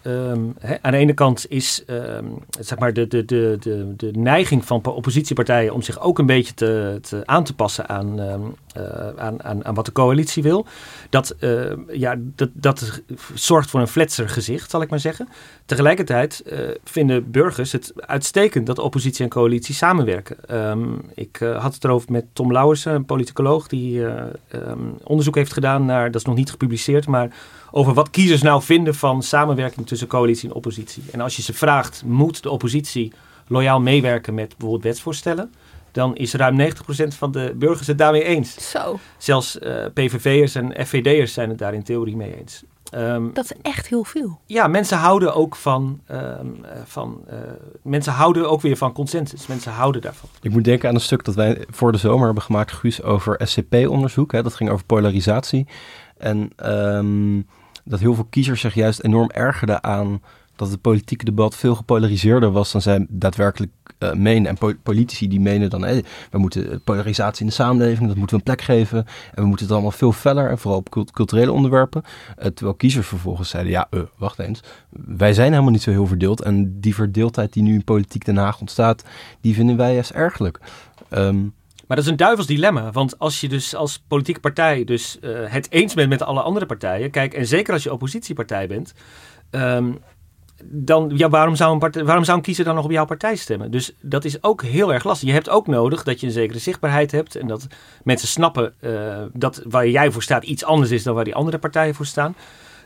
he, aan de ene kant is um, zeg maar de, de, de, de, de neiging van oppositiepartijen om zich ook een beetje te, te aan te passen aan, um, uh, aan, aan, aan wat de coalitie wil. Dat, uh, ja, dat, dat zorgt voor een fletser gezicht, zal ik maar zeggen. Tegelijkertijd vinden burgers het uitstekend dat oppositie en coalitie samenwerken. ik had het erover met Tom Lauwersen, een politicoloog die onderzoek heeft gedaan naar, dat is nog niet gepubliceerd, maar over wat kiezers nou vinden van samenwerking tussen coalitie en oppositie. En als je ze vraagt, moet de oppositie loyaal meewerken met bijvoorbeeld wetsvoorstellen? Dan is ruim 90% van de burgers het daarmee eens. Zo. Zelfs uh, PVV'ers en FVD'ers zijn het daar in theorie mee eens. Um, dat is echt heel veel. Ja, mensen houden ook van. Um, van uh, mensen houden ook weer van consensus. Mensen houden daarvan. Ik moet denken aan een stuk dat wij voor de zomer hebben gemaakt, Guus, over SCP-onderzoek. Dat ging over polarisatie. En um, dat heel veel kiezers zich juist enorm ergerden aan dat het politieke debat veel gepolariseerder was dan zij daadwerkelijk uh, menen. En po politici die menen dan, hey, we moeten polarisatie in de samenleving, dat moeten we een plek geven. En we moeten het allemaal veel feller, en vooral op culturele onderwerpen. Uh, terwijl kiezers vervolgens zeiden, ja, uh, wacht eens, wij zijn helemaal niet zo heel verdeeld. En die verdeeldheid die nu in politiek Den Haag ontstaat, die vinden wij juist ergelijk. Um, maar dat is een duivels dilemma. Want als je dus als politieke partij dus uh, het eens bent met alle andere partijen. Kijk, en zeker als je oppositiepartij bent. Um, dan, ja, waarom, zou een partij, waarom zou een kiezer dan nog op jouw partij stemmen? Dus dat is ook heel erg lastig. Je hebt ook nodig dat je een zekere zichtbaarheid hebt. En dat mensen snappen uh, dat waar jij voor staat iets anders is dan waar die andere partijen voor staan.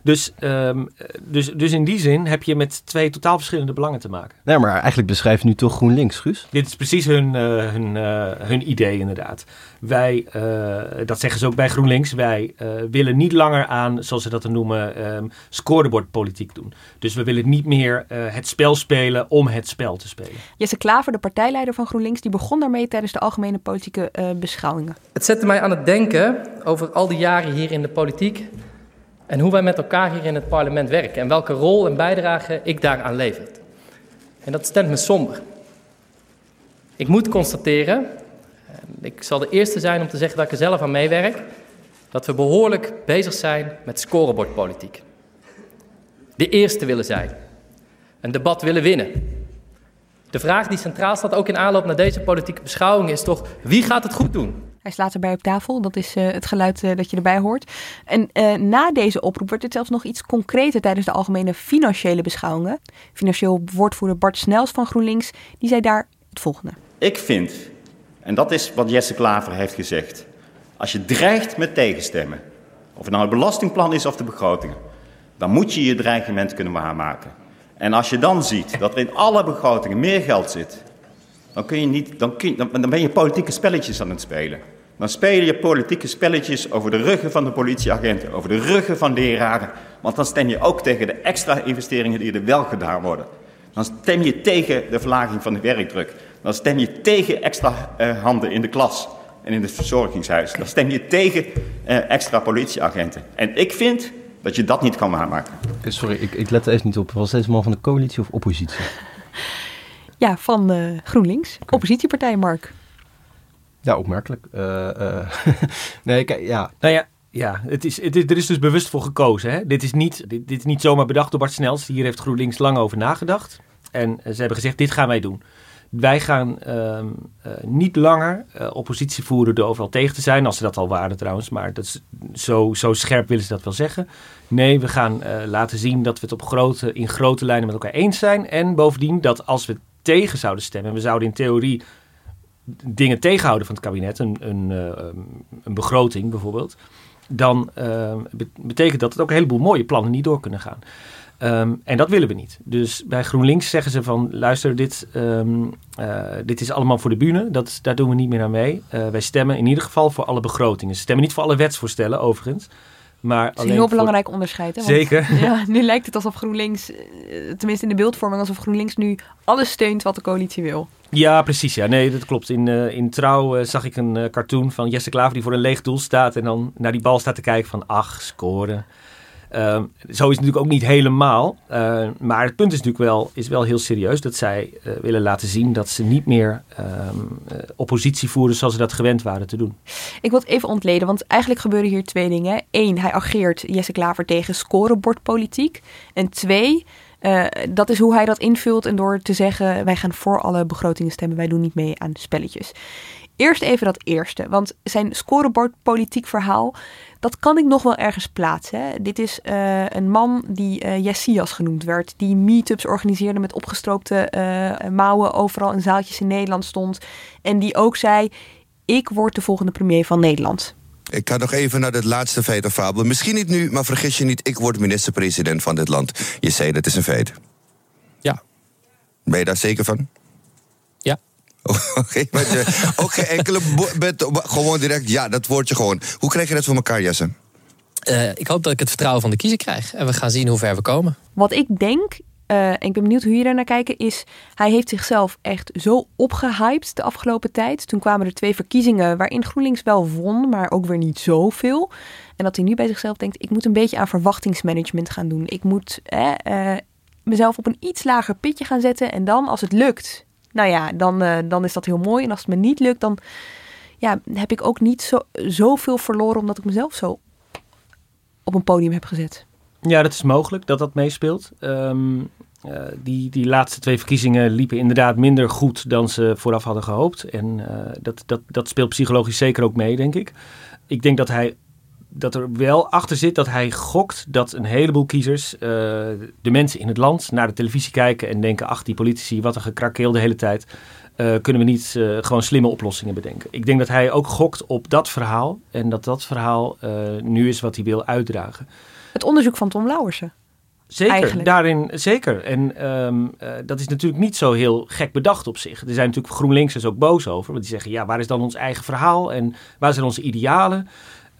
Dus, um, dus, dus in die zin heb je met twee totaal verschillende belangen te maken. Nee, maar eigenlijk beschrijft nu toch GroenLinks, Guus? Dit is precies hun, uh, hun, uh, hun idee inderdaad. Wij, uh, dat zeggen ze ook bij GroenLinks, wij willen niet langer aan, zoals ze dat noemen, um, scorebordpolitiek doen. Dus we willen niet meer het spel spelen om het spel te spelen. Jesse Klaver, de partijleider van GroenLinks, die begon daarmee tijdens de algemene politieke beschouwingen. Het zette mij aan het denken over al die jaren hier in de politiek en hoe wij met elkaar hier in het parlement werken en welke rol en bijdrage ik daaraan lever. En dat stemt me somber. Ik moet constateren, ik zal de eerste zijn om te zeggen dat ik er zelf aan meewerk, dat we behoorlijk bezig zijn met scorebordpolitiek. De eerste willen zijn, een debat willen winnen. De vraag die centraal staat, ook in aanloop naar deze politieke beschouwing, is toch wie gaat het goed doen? Hij slaat erbij op tafel. Dat is uh, het geluid uh, dat je erbij hoort. En uh, na deze oproep werd het zelfs nog iets concreter tijdens de algemene financiële beschouwingen. Financieel woordvoerder Bart Snels van GroenLinks, die zei daar het volgende. Ik vind, en dat is wat Jesse Klaver heeft gezegd. Als je dreigt met tegenstemmen, of het nou het belastingplan is of de begrotingen, dan moet je je dreigement kunnen waarmaken. En als je dan ziet dat er in alle begrotingen meer geld zit dan, kun je niet, dan, kun dan ben je politieke spelletjes aan het spelen. Dan speel je politieke spelletjes over de ruggen van de politieagenten, over de ruggen van leraren. Want dan stem je ook tegen de extra investeringen die er wel gedaan worden. Dan stem je tegen de verlaging van de werkdruk. Dan stem je tegen extra uh, handen in de klas en in het verzorgingshuis. Dan stem je tegen uh, extra politieagenten. En ik vind dat je dat niet kan waarmaken. Sorry, ik, ik let er even niet op. Was deze man van de coalitie of oppositie? Ja, van uh, GroenLinks. Okay. Oppositiepartij, Mark. Ja, opmerkelijk. Uh, uh, nee, kijk, ja. Nou ja, ja het is, het is, er is dus bewust voor gekozen. Hè? Dit, is niet, dit, dit is niet zomaar bedacht door Bart Snels. Hier heeft GroenLinks lang over nagedacht. En ze hebben gezegd, dit gaan wij doen. Wij gaan uh, niet langer oppositie voeren door overal tegen te zijn, als ze dat al waren trouwens, maar dat is, zo, zo scherp willen ze dat wel zeggen. Nee, we gaan laten zien dat we het op grote, in grote lijnen met elkaar eens zijn. En bovendien dat als we tegen zouden stemmen, we zouden in theorie dingen tegenhouden van het kabinet, een, een, een begroting bijvoorbeeld, dan betekent dat dat ook een heleboel mooie plannen niet door kunnen gaan. Um, en dat willen we niet. Dus bij GroenLinks zeggen ze van luister, dit, uh, dit is allemaal voor de bühne. Dat, daar doen we niet meer aan mee. Uh, wij stemmen in ieder geval voor alle begrotingen. Ze stemmen niet voor alle wetsvoorstellen overigens. Maar dat is een heel belangrijk onderscheid. Hè? Want, Zeker. Ja, nu lijkt het alsof GroenLinks, tenminste in de beeldvorming, alsof GroenLinks nu alles steunt wat de coalitie wil. Ja, precies. Ja. Nee, dat klopt. In, uh, in Trouw uh, zag ik een uh, cartoon van Jesse Klaver die voor een leeg doel staat en dan naar die bal staat te kijken van ach, scoren. Uh, zo is het natuurlijk ook niet helemaal. Uh, maar het punt is natuurlijk wel, is wel heel serieus dat zij uh, willen laten zien dat ze niet meer oppositie voeren zoals ze dat gewend waren te doen. Ik wil het even ontleden, want eigenlijk gebeuren hier twee dingen. Eén, hij ageert Jesse Klaver tegen scorebordpolitiek. En twee, uh, dat is hoe hij dat invult en door te zeggen: wij gaan voor alle begrotingen stemmen, wij doen niet mee aan spelletjes. Eerst even dat eerste, want zijn scorebordpolitiek verhaal, dat kan ik nog wel ergens plaatsen. Hè. Dit is uh, een man die uh, Jessias genoemd werd, die meetups organiseerde met opgestroopte uh, mouwen, overal in zaaltjes in Nederland stond. En die ook zei: Ik word de volgende premier van Nederland. Ik ga nog even naar het laatste feit of fabel. Misschien niet nu, maar vergis je niet, ik word minister-president van dit land. Je zei dat is een feit. Ja. Ben je daar zeker van? Ja. Oké, okay, ook geen enkele. Gewoon direct, ja, dat woordje gewoon. Hoe krijg je dat voor elkaar, Jesse? Uh, ik hoop dat ik het vertrouwen van de kiezer krijg. En we gaan zien hoe ver we komen. Wat ik denk, uh, en ik ben benieuwd hoe jullie daar naar kijken, is hij heeft zichzelf echt zo opgehyped de afgelopen tijd. Toen kwamen er twee verkiezingen waarin GroenLinks wel won, maar ook weer niet zoveel. En dat hij nu bij zichzelf denkt, ik moet een beetje aan verwachtingsmanagement gaan doen. Ik moet uh, mezelf op een iets lager pitje gaan zetten. En dan, als het lukt, nou ja, dan, uh, dan is dat heel mooi. En als het me niet lukt, dan ja, heb ik ook niet zo, zoveel verloren omdat ik mezelf zo op een podium heb gezet. Ja, dat is mogelijk dat dat meespeelt. Um, uh, die, die laatste twee verkiezingen liepen inderdaad minder goed dan ze vooraf hadden gehoopt. En uh, dat, dat, dat speelt psychologisch zeker ook mee, denk ik. Ik denk dat hij dat er wel achter zit dat hij gokt dat een heleboel kiezers, uh, de mensen in het land, naar de televisie kijken en denken: ach, die politici, wat een gekrakeel de hele tijd. Uh, kunnen we niet uh, gewoon slimme oplossingen bedenken? Ik denk dat hij ook gokt op dat verhaal en dat dat verhaal nu is wat hij wil uitdragen. Het onderzoek van Tom Lauwersen. Zeker, Eigenlijk. daarin zeker. En um, dat is natuurlijk niet zo heel gek bedacht op zich. Er zijn natuurlijk GroenLinksers ook boos over. Want die zeggen, ja, waar is dan ons eigen verhaal? En waar zijn onze idealen?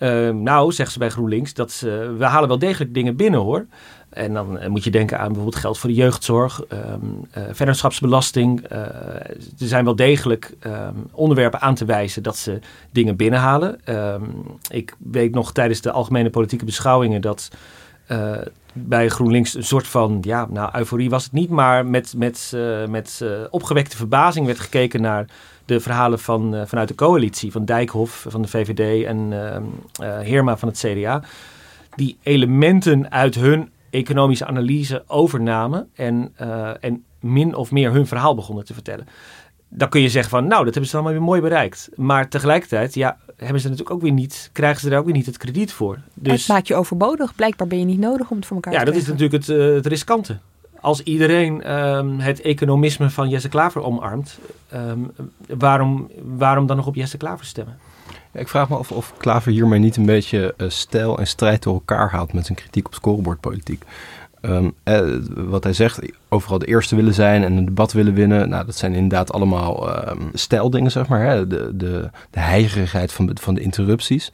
Uh, nou, zeggen ze bij GroenLinks, dat ze, we halen wel degelijk dingen binnen hoor. En dan uh, moet je denken aan bijvoorbeeld geld voor de jeugdzorg, um, vennootschapsbelasting. er zijn wel degelijk um, onderwerpen aan te wijzen dat ze dingen binnenhalen. Ik weet nog tijdens de algemene politieke beschouwingen dat bij GroenLinks een soort van, ja, nou, euforie was het niet, maar met, met, met opgewekte verbazing werd gekeken naar de verhalen van, uh, vanuit de coalitie, van Dijkhoff van de VVD en uh, Heerma van het CDA, die elementen uit hun economische analyse overnamen en, en min of meer hun verhaal begonnen te vertellen. Dan kun je zeggen van, nou, dat hebben ze allemaal weer mooi bereikt. Maar tegelijkertijd, ja, hebben ze natuurlijk ook weer niet, krijgen ze daar ook weer niet het krediet voor. Dus, het maakt je overbodig. Blijkbaar ben je niet nodig om het voor elkaar ja, te krijgen. Ja, dat is natuurlijk het, het riskante als iedereen um, het economisme van Jesse Klaver omarmt, um, waarom, waarom dan nog op Jesse Klaver stemmen? Ik vraag me af of Klaver hiermee niet een beetje uh, stijl en strijd door elkaar haalt met zijn kritiek op scorebordpolitiek. Um, eh, wat hij zegt, overal de eerste willen zijn en een debat willen winnen. Nou, dat zijn inderdaad allemaal stijldingen, zeg maar. Hè? De, de, de heigerigheid van, van de interrupties.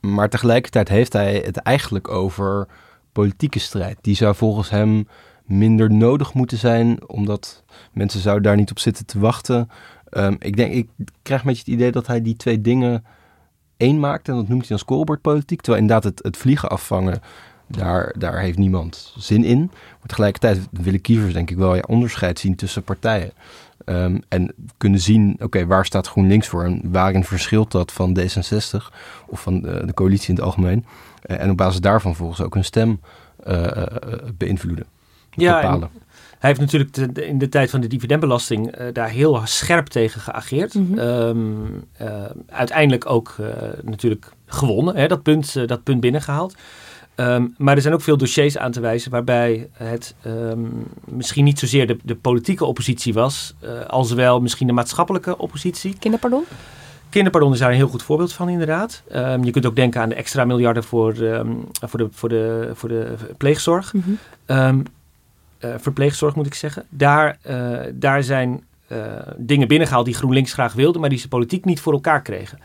Maar tegelijkertijd heeft hij het eigenlijk over politieke strijd. Die zou volgens hem minder nodig moeten zijn, omdat mensen zouden daar niet op zitten te wachten. Um, ik denk, ik krijg een beetje het idee dat hij die twee dingen één maakt en dat noemt hij dan scorebordpolitiek. Terwijl inderdaad het, het vliegen afvangen, daar, daar heeft niemand zin in. Maar tegelijkertijd willen kiezers denk ik wel ja, onderscheid zien tussen partijen. Um, en kunnen zien, oké, waar staat GroenLinks voor en waarin verschilt dat van D66 of van de, de coalitie in het algemeen. Uh, en op basis daarvan volgens ook hun stem uh, beïnvloeden. Ja, hij heeft natuurlijk in de tijd van de dividendbelasting uh, daar heel scherp tegen geageerd. Mm -hmm. um, uh, uiteindelijk ook uh, natuurlijk gewonnen, hè, dat, punt, dat punt binnengehaald. Um, maar er zijn ook veel dossiers aan te wijzen waarbij het um, misschien niet zozeer de, de politieke oppositie was, als wel misschien de maatschappelijke oppositie. Kinderpardon? Kinderpardon is daar een heel goed voorbeeld van, inderdaad. Um, je kunt ook denken aan de extra miljarden voor, um, voor, de, voor, de, voor de pleegzorg. Mm -hmm. um, uh, verpleegzorg moet ik zeggen. Daar, uh, daar zijn uh, dingen binnengehaald die GroenLinks graag wilde, maar die ze politiek niet voor elkaar kregen.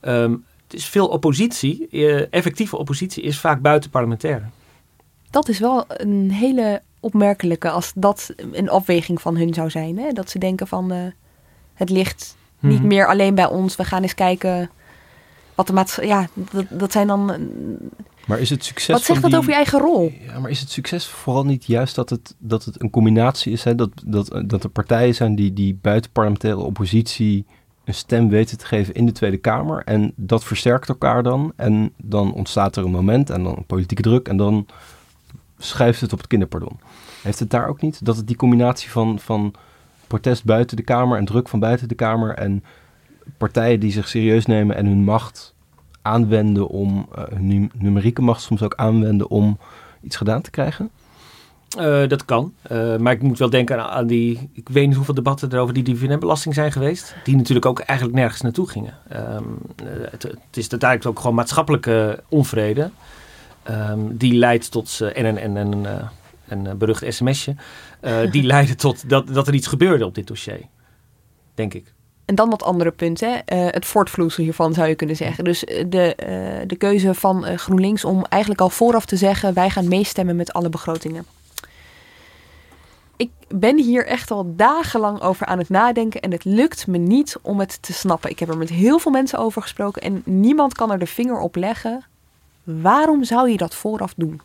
Um, het is veel oppositie, effectieve oppositie is vaak buitenparlementair. Dat is wel een hele opmerkelijke, als dat een afweging van hun zou zijn. Hè? Dat ze denken van het ligt niet Mhm. hmm. meer alleen bij ons, we gaan eens kijken wat de maatschappij. Ja, dat, dat zijn dan maar is het succes Wat zegt dat die... over je eigen rol? Ja, maar is het succes vooral niet juist dat het, dat het een combinatie is? Hè? Dat, dat, dat er partijen zijn die, die buitenparlementaire oppositie een stem weten te geven in de Tweede Kamer. En dat versterkt elkaar dan. En dan ontstaat er een moment en dan een politieke druk. En dan schuift het op het kinderpardon. Heeft het daar ook niet? Dat het die combinatie van, van protest buiten de Kamer en druk van buiten de Kamer... en partijen die zich serieus nemen en hun macht aanwenden om, hun numerieke macht soms ook aanwenden om iets gedaan te krijgen? Uh, dat kan. Uh, maar ik moet wel denken aan, aan, die. Ik weet niet hoeveel debatten er over die dividendbelasting zijn geweest. Die natuurlijk ook eigenlijk nergens naartoe gingen. Um, het, het, is uiteindelijk ook gewoon maatschappelijke onvrede. Um, die leidt tot. en een, en, en, een berucht sms'je. die leidde tot dat, dat er iets gebeurde op dit dossier. Denk ik. En dan wat andere punten. Uh, het voortvloeisel hiervan zou je kunnen zeggen. Dus de, uh, de keuze van GroenLinks om eigenlijk al vooraf te zeggen: wij gaan meestemmen met alle begrotingen. Ik ben hier echt al dagenlang over aan het nadenken en het lukt me niet om het te snappen. Ik heb er met heel veel mensen over gesproken en niemand kan er de vinger op leggen. Waarom zou je dat vooraf doen?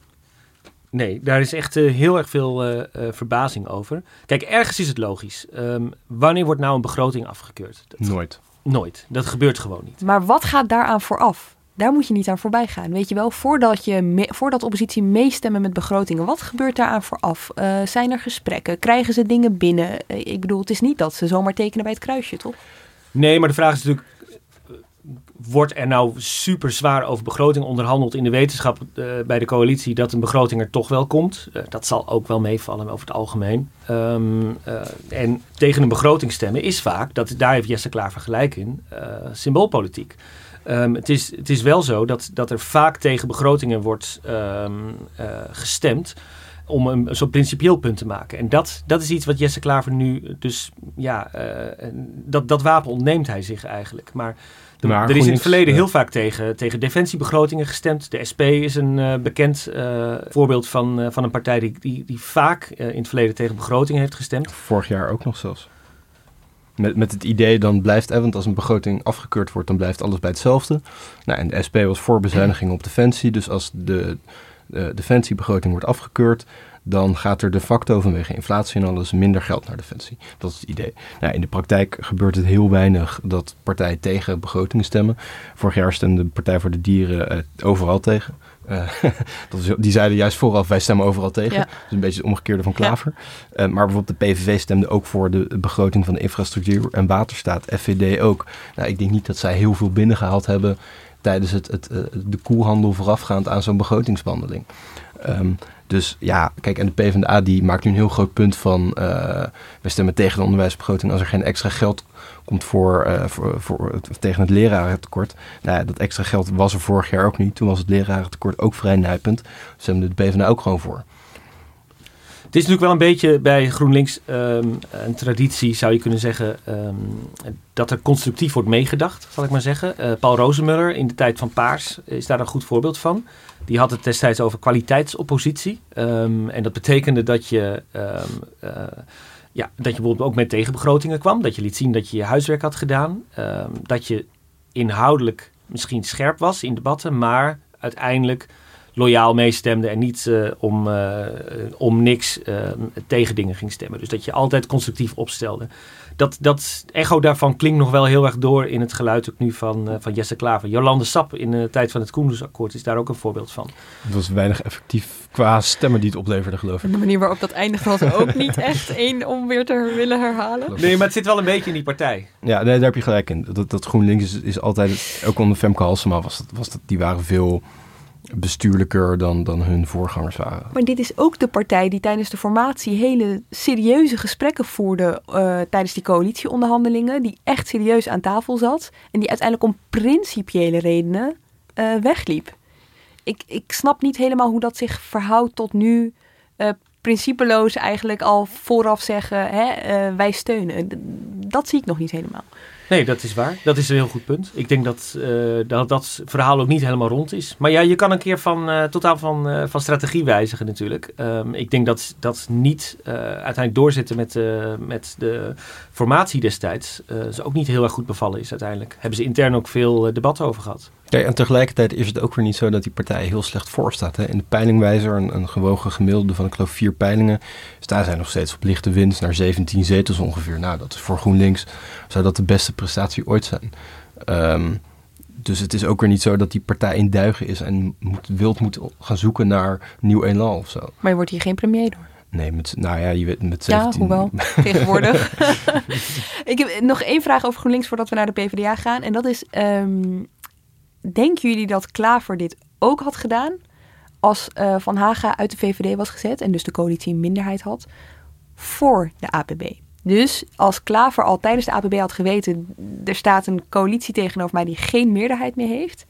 Nee, daar is echt uh, heel erg veel uh, uh, verbazing over. Kijk, ergens is het logisch. Um, wanneer wordt nou een begroting afgekeurd? Dat, nooit. Nooit. Dat gebeurt gewoon niet. Maar wat gaat daaraan vooraf? Daar moet je niet aan voorbij gaan. Weet je wel, voordat, je me, voordat oppositie meestemmen met begrotingen, wat gebeurt daaraan vooraf? zijn er gesprekken? Krijgen ze dingen binnen? ik bedoel, het is niet dat ze zomaar tekenen bij het kruisje, toch? Nee, maar de vraag is natuurlijk wordt er nou super zwaar over begroting onderhandeld in de wetenschap uh, bij de coalitie dat een begroting er toch wel komt. Uh, dat zal ook wel meevallen over het algemeen. Um, uh, en tegen een begroting stemmen is vaak, dat, daar heeft Jesse Klaver gelijk in, symboolpolitiek. Um, het, is, het is wel zo dat, dat er vaak tegen begrotingen wordt um, gestemd om een zo'n principieel punt te maken. En dat, dat is iets wat Jesse Klaver nu dus, ja, dat, dat wapen ontneemt hij zich eigenlijk. Maar er is in het verleden heel vaak tegen, tegen defensiebegrotingen gestemd. De SP is een uh, bekend uh, voorbeeld van, uh, van een partij die, die, die vaak in het verleden tegen begrotingen heeft gestemd. Vorig jaar ook nog zelfs. Met, met het idee dan blijft, eh, want als een begroting afgekeurd wordt, dan blijft alles bij hetzelfde. Nou, en de SP was voor bezuiniging op defensie. Dus als de, de defensiebegroting wordt afgekeurd, dan gaat er de facto vanwege inflatie en alles minder geld naar defensie. Dat is het idee. Nou, in de praktijk gebeurt het heel weinig dat partijen tegen begrotingen stemmen. Vorig jaar stemde de Partij voor de Dieren uh, overal tegen. Uh, is, die zeiden juist vooraf, wij stemmen overal tegen. Ja. Dus een beetje het omgekeerde van Klaver. Ja. Uh, maar bijvoorbeeld de PVV stemde ook voor de begroting van de infrastructuur en waterstaat. FVD ook. Nou, ik denk niet dat zij heel veel binnengehaald hebben tijdens het, het, de koelhandel voorafgaand aan zo'n begrotingswandeling. Um, dus ja, kijk, en de PvdA die maakt nu een heel groot punt van... Uh, we stemmen tegen de onderwijsbegroting als er geen extra geld komt voor, uh, voor, voor, tegen het lerarentekort. Nou ja, dat extra geld was er vorig jaar ook niet. Toen was het lerarentekort ook vrij nijpend. Hebben de PvdA ook gewoon voor. Het is natuurlijk wel een beetje bij GroenLinks um, een traditie, zou je kunnen zeggen, um, dat er constructief wordt meegedacht, zal ik maar zeggen. Uh, Paul Rozemuller in de tijd van Paars is daar een goed voorbeeld van. Die had het destijds over kwaliteitsoppositie. Um, en dat betekende dat je, uh, ja, dat je bijvoorbeeld ook met tegenbegrotingen kwam. Dat je liet zien dat je je huiswerk had gedaan. dat je inhoudelijk misschien scherp was in debatten, maar uiteindelijk loyaal meestemde en niet uh, om, uh, om niks tegen dingen ging stemmen. Dus dat je altijd constructief opstelde. Dat, dat echo daarvan klinkt nog wel heel erg door in het geluid ook nu van, van Jesse Klaver. Jolande Sap in de tijd van het Koendersakkoord is daar ook een voorbeeld van. Het was weinig effectief qua stemmen die het opleverde, geloof ik. De manier waarop dat eindigde was ook niet echt één om weer te willen herhalen. Nee, maar het zit wel een beetje in die partij. Ja, nee, daar heb je gelijk in. Dat, dat GroenLinks is, is altijd, ook onder Femke Halsema was, dat, was dat, die waren veel bestuurlijker dan, dan hun voorgangers waren. Maar dit is ook de partij die tijdens de formatie hele serieuze gesprekken voerde uh, tijdens die coalitieonderhandelingen, die echt serieus aan tafel zat en die uiteindelijk om principiële redenen uh, wegliep. Ik, ik snap niet helemaal hoe dat zich verhoudt tot nu uh, principeloos eigenlijk al vooraf zeggen, hè, wij steunen. Dat zie ik nog niet helemaal. Nee, dat is waar. Dat is een heel goed punt. Ik denk dat uh, dat, dat verhaal ook niet helemaal rond is. Maar ja, je kan een keer van, uh, totaal van, uh, van strategie wijzigen natuurlijk. Um, ik denk dat dat niet uiteindelijk doorzetten met, met de formatie destijds ze ook niet heel erg goed bevallen is uiteindelijk. Hebben ze intern ook veel debat over gehad. Ja, en tegelijkertijd is het ook weer niet zo dat die partij heel slecht voor staat. Hè? In de peilingwijzer, een, een gewogen gemiddelde van ik geloof vier peilingen, staan zij nog steeds op lichte winst naar 17 zetels ongeveer. Nou, dat is voor GroenLinks, zou dat de beste prestatie ooit zijn. Um, dus het is ook weer niet zo dat die partij in duigen is en moet, wild moet gaan zoeken naar nieuw elan of zo. Maar je wordt hier geen premier door. Nee, met, nou ja, je weet met 17... Ja, hoewel, tegenwoordig. ik heb nog één vraag over GroenLinks voordat we naar de PvdA gaan. En dat is, um, denken jullie dat Klaver dit ook had gedaan als uh, Van Haga uit de VVD was gezet en dus de coalitie een minderheid had voor de APB? Dus als Klaver al tijdens de APB had geweten, er staat een coalitie tegenover mij die geen meerderheid meer heeft,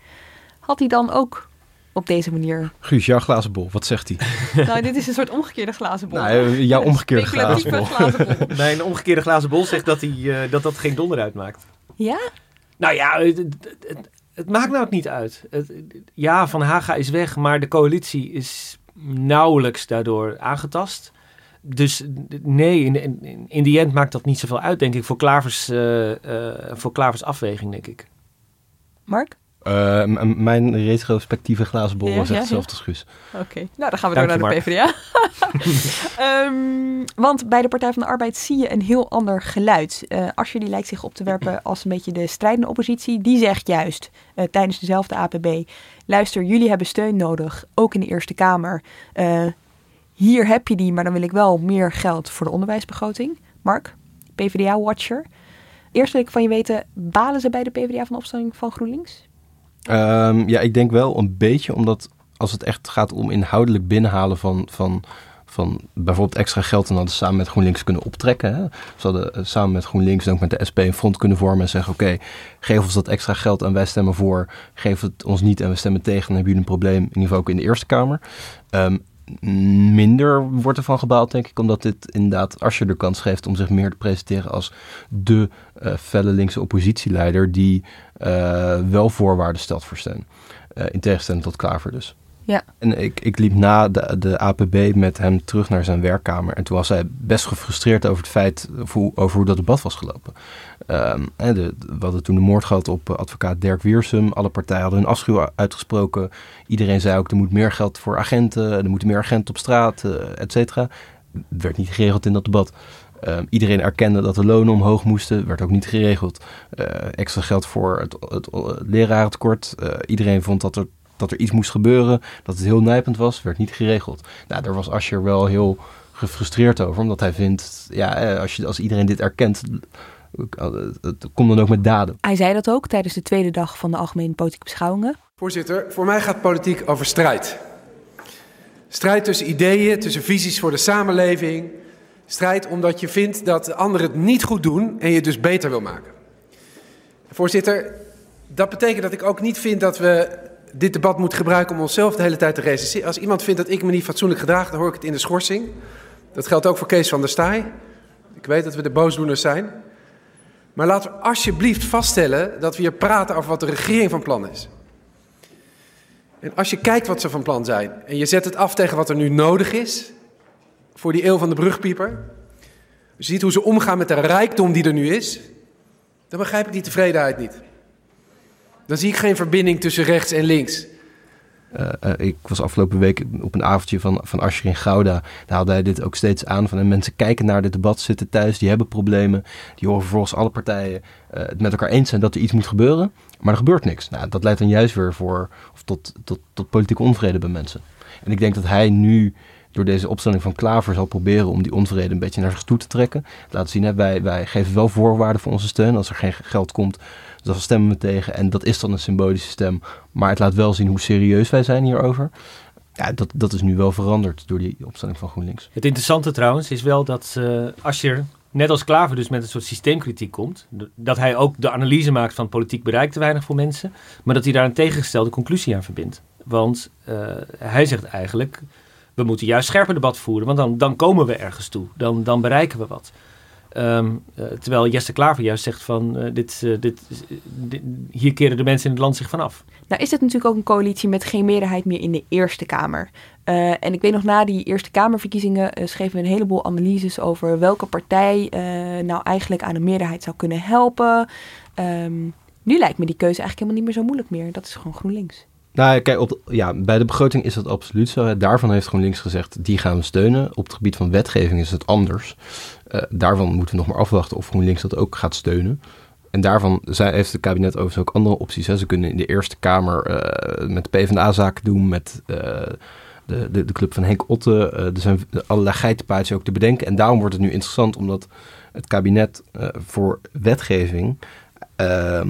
had hij dan ook op deze manier? Guus, jouw glazen bol, wat zegt hij? nou, dit is een soort omgekeerde glazen bol. Nou, jouw omgekeerde glazen bol. glazen bol. Nee, een omgekeerde glazen bol zegt dat, hij, uh, dat dat geen donder uitmaakt. Ja? Nou ja, het, het, het maakt nou niet uit. Het, ja, Van Haga is weg, maar de coalitie is nauwelijks daardoor aangetast. Dus nee, in, in, in die end maakt dat niet zoveel uit, denk ik, voor Klavers, uh, uh, voor Klavers afweging, denk ik. Mark? Uh, mijn retrospectieve glazen bol was echt hetzelfde als Guus. Oké, nou dan gaan we Dank door naar de PvdA. um, want bij de Partij van de Arbeid zie je een heel ander geluid. Uh, Asje die lijkt zich op te werpen als een beetje de strijdende oppositie. Die zegt juist uh, tijdens dezelfde APB... luister, jullie hebben steun nodig, ook in de Eerste Kamer. hier heb je die, maar dan wil ik wel meer geld voor de onderwijsbegroting. Mark, PvdA-watcher. Eerst wil ik van je weten, balen ze bij de PvdA van de opstelling van GroenLinks? Um, ja, ik denk wel een beetje, omdat als het echt gaat om inhoudelijk binnenhalen van, van, van bijvoorbeeld extra geld, dan hadden ze samen met GroenLinks kunnen optrekken. Hè? Ze hadden samen met GroenLinks en ook met de SP een front kunnen vormen en zeggen: Oké, geef ons dat extra geld en wij stemmen voor. Geef het ons niet en we stemmen tegen, dan hebben jullie een probleem, in ieder geval ook in de Eerste Kamer. Um, minder wordt ervan gebaald, denk ik, omdat dit inderdaad als je de kans geeft om zich meer te presenteren als de uh, felle linkse oppositieleider die wel voorwaarden stelt voor. Uh, in tegenstelling tot Klaver dus. Ja. En ik, ik liep na de, de APB met hem terug naar zijn werkkamer. En toen was hij best gefrustreerd over het feit, over, over hoe dat debat was gelopen. Um, de, we hadden toen de moord gehad op advocaat Dirk Wiersum. Alle partijen hadden hun afschuw uitgesproken. Iedereen zei ook, er moet meer geld voor agenten. Er moeten meer agenten op straat, uh, et cetera. Werd niet geregeld in dat debat. Um, iedereen erkende dat de lonen omhoog moesten, werd ook niet geregeld. Uh, extra geld voor het, het, het lerarentekort. Uh, iedereen vond dat er, dat er iets moest gebeuren, dat het heel nijpend was, werd niet geregeld. Nou, daar was Ascher wel heel gefrustreerd over, omdat hij vindt, ja, als, je, als iedereen dit erkent, het komt dan ook met daden. Hij zei dat ook tijdens de tweede dag van de Algemene Politieke Beschouwingen. Voorzitter, voor mij gaat politiek over strijd. Strijd tussen ideeën, tussen visies voor de samenleving. Strijd omdat je vindt dat de anderen het niet goed doen en je het dus beter wil maken. Voorzitter, dat betekent dat ik ook niet vind dat we dit debat moeten gebruiken om onszelf de hele tijd te recenseren. Als iemand vindt dat ik me niet fatsoenlijk gedraag, dan hoor ik het in de schorsing. Dat geldt ook voor Kees van der Staaij. Ik weet dat we de boosdoeners zijn. Maar laten we alsjeblieft vaststellen dat we hier praten over wat de regering van plan is. En als je kijkt wat ze van plan zijn en je zet het af tegen wat er nu nodig is voor die eeuw van de brugpieper, ziet hoe ze omgaan met de rijkdom die er nu is, dan begrijp ik die tevredenheid niet. Dan zie ik geen verbinding tussen rechts en links. Uh, uh, ik was afgelopen week op een avondje van, van in Gouda. Daar haalde hij dit ook steeds aan. Van, en mensen kijken naar dit debat, zitten thuis, die hebben problemen. Die horen vervolgens alle partijen uh, het met elkaar eens zijn dat er iets moet gebeuren. Maar er gebeurt niks. Nou, dat leidt dan juist weer voor, of tot, tot, tot politieke onvrede bij mensen. En ik denk dat hij nu door deze opstelling van Klaver zal proberen om die onvrede een beetje naar zich toe te trekken. Laten zien, hè, wij, wij geven wel voorwaarden voor onze steun. Als er geen geld komt, dan stemmen we tegen. En dat is dan een symbolische stem. Maar het laat wel zien hoe serieus wij zijn hierover. Ja, dat, dat is nu wel veranderd door die opstelling van GroenLinks. Het interessante trouwens is wel dat uh, als je net als Klaver dus met een soort systeemkritiek komt, dat hij ook de analyse maakt van politiek bereikt te weinig voor mensen, maar dat hij daar een tegengestelde conclusie aan verbindt. Want uh, hij zegt eigenlijk, we moeten juist scherper debat voeren, want dan, dan komen we ergens toe, dan, dan bereiken we wat. Um, uh, terwijl Jesse Klaver juist zegt van uh, dit, uh, dit, dit, hier keren de mensen in het land zich vanaf. Nou is het natuurlijk ook een coalitie met geen meerderheid meer in de Eerste Kamer. en ik weet nog na die Eerste Kamerverkiezingen schreven we een heleboel analyses over welke partij nou eigenlijk aan een meerderheid zou kunnen helpen. Um, nu lijkt me die keuze eigenlijk helemaal niet meer zo moeilijk meer. Dat is gewoon GroenLinks. Nou, kijk, op de, ja, bij de begroting is dat absoluut zo. Daarvan heeft GroenLinks gezegd, die gaan we steunen. Op het gebied van wetgeving is het anders. Uh, daarvan moeten we nog maar afwachten of GroenLinks dat ook gaat steunen. En daarvan heeft het kabinet overigens ook andere opties. Ze kunnen in de Eerste Kamer uh, met PvdA-zaken doen, met uh, de, de, de, club van Henk Otte. er zijn allerlei geitenpaadjes ook te bedenken. En daarom wordt het nu interessant, omdat het kabinet voor wetgeving uh,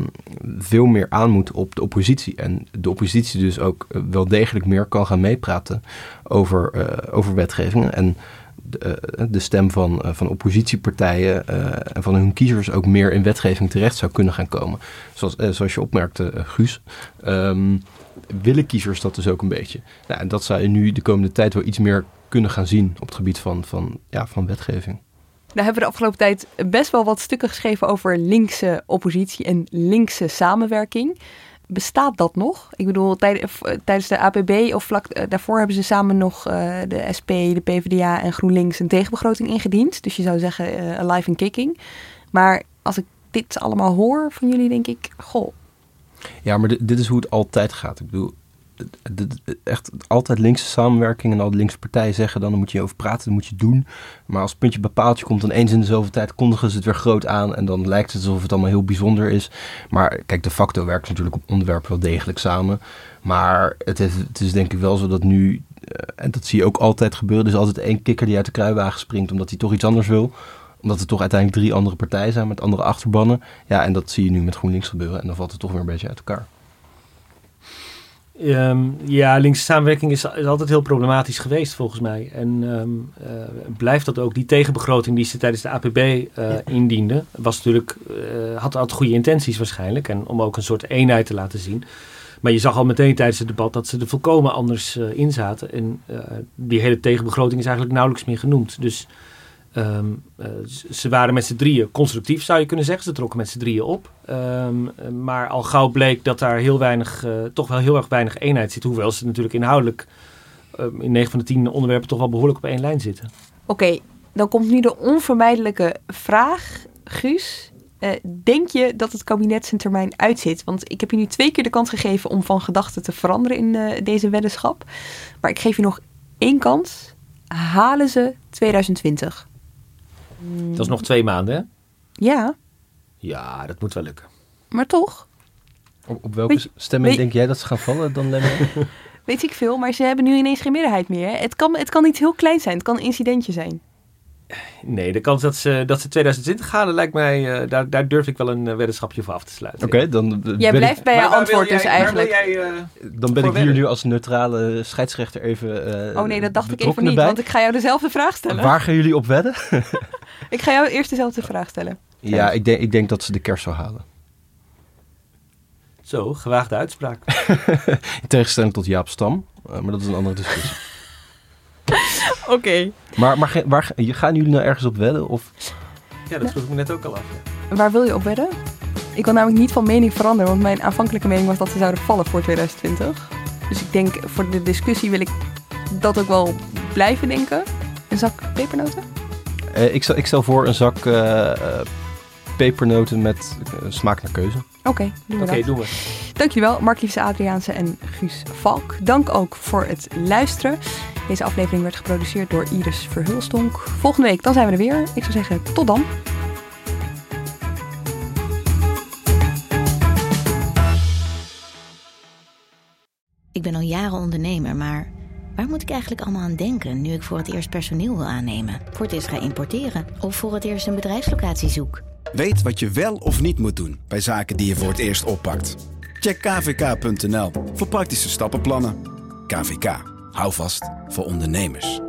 veel meer aan moet op de oppositie. En de oppositie dus ook wel degelijk meer kan gaan meepraten over, uh, over wetgevingen. En de, de stem van, van oppositiepartijen en van hun kiezers ook meer in wetgeving terecht zou kunnen gaan komen. Zoals, zoals je opmerkte, Guus. Um, willen kiezers dat dus ook een beetje. Nou, en dat zou je nu de komende tijd wel iets meer kunnen gaan zien op het gebied van, van, ja, van wetgeving. Daar hebben we de afgelopen tijd best wel wat stukken geschreven over linkse oppositie en linkse samenwerking. Bestaat dat nog? Ik bedoel, tijdens de APB of vlak eh, daarvoor hebben ze samen nog uh, de SP, de PvdA en GroenLinks een tegenbegroting ingediend. Dus je zou zeggen alive and kicking. Maar als ik dit allemaal hoor van jullie, denk ik, goh. Ja, maar dit is hoe het altijd gaat. Ik bedoel, echt altijd linkse samenwerking en al de linkse partijen zeggen dan, dan moet je over praten, dan moet je doen. Maar als het puntje bepaaldje komt, dan eens in de zoveel tijd kondigen ze het weer groot aan en dan lijkt het alsof het allemaal heel bijzonder is. Maar kijk, de facto werkt natuurlijk op onderwerpen wel degelijk samen. Maar het is, het is denk ik wel zo dat nu, eh, en dat zie je ook altijd gebeuren, dus altijd één kikker die uit de kruiwagen springt omdat hij toch iets anders wil omdat er toch uiteindelijk drie andere partijen zijn met andere achterbannen. Ja, en dat zie je nu met GroenLinks gebeuren. En dan valt het toch weer een beetje uit elkaar. Um, ja, linkse samenwerking is, is, altijd heel problematisch geweest volgens mij. En um, uh, blijft dat ook. Die tegenbegroting die ze tijdens de APB uh, ja. indiende, was natuurlijk, uh, had, had goede intenties waarschijnlijk. En om ook een soort eenheid te laten zien. Maar je zag al meteen tijdens het debat dat ze er volkomen anders in zaten. En die hele tegenbegroting is eigenlijk nauwelijks meer genoemd. Dus Um, uh, ze waren met z'n drieën constructief, zou je kunnen zeggen. Ze trokken met z'n drieën op. Um, maar al gauw bleek dat daar heel weinig, uh, toch wel heel erg weinig eenheid zit. Hoewel ze natuurlijk inhoudelijk um, in 9 van de 10 onderwerpen toch wel behoorlijk op één lijn zitten. Oké, dan komt nu de onvermijdelijke vraag, Guus. Uh, denk je dat het kabinet zijn termijn uitzit? Want ik heb je nu twee keer de kans gegeven om van gedachten te veranderen in deze weddenschap. Maar ik geef je nog één kans. Halen ze 2020? Dat is nog twee maanden, hè? Ja. Ja, dat moet wel lukken. Maar toch? Op, op welke weet, stemming weet, denk jij dat ze gaan vallen dan, weet ik veel, maar ze hebben nu ineens geen meerderheid meer. Het kan, het kan iets heel klein zijn. Het kan een incidentje zijn. Nee, de kans dat ze, dat ze 2020 halen, lijkt mij, uh, daar, daar durf ik wel een uh, weddenschapje voor af te sluiten. Oké, okay, dan. Uh, jij blijft ik, bij je antwoord dus eigenlijk. Jij, dan ben ik hier nu als neutrale scheidsrechter even. oh nee, dat dacht ik even niet, bij. want ik ga jou dezelfde vraag stellen. Waar gaan jullie op wedden? ik ga jou eerst dezelfde vraag stellen. Ja, ik denk, ik denk dat ze de kerst zou halen. Zo, gewaagde uitspraak. In tegenstelling tot Jaap Stam, maar dat is een andere discussie. Oké. Okay. Maar, maar waar, gaan jullie nou ergens op wedden? Of? Ja, dat vroeg ik me net ook al af. Ja. Waar wil je op wedden? Ik wil namelijk niet van mening veranderen, want mijn aanvankelijke mening was dat ze zouden vallen voor 2020. Dus ik denk, voor de discussie wil ik dat ook wel blijven denken. Een zak pepernoten? Uh, ik, stel, ik stel voor een zak uh, pepernoten met smaak naar keuze. Oké, okay, doen we okay, doen we. Dankjewel, Mark Liefse Adriaanse en Guus Valk. Dank ook voor het luisteren. Deze aflevering werd geproduceerd door Iris Verhulstonk. Volgende week, dan zijn we er weer. Ik zou zeggen, tot dan. Ik ben al jaren ondernemer, maar waar moet ik eigenlijk allemaal aan denken nu ik voor het eerst personeel wil aannemen, voor het eerst ga importeren of voor het eerst een bedrijfslocatie zoek? Weet wat je wel of niet moet doen bij zaken die je voor het eerst oppakt. Check kvk.nl voor praktische stappenplannen. KVK. Hou vast voor ondernemers.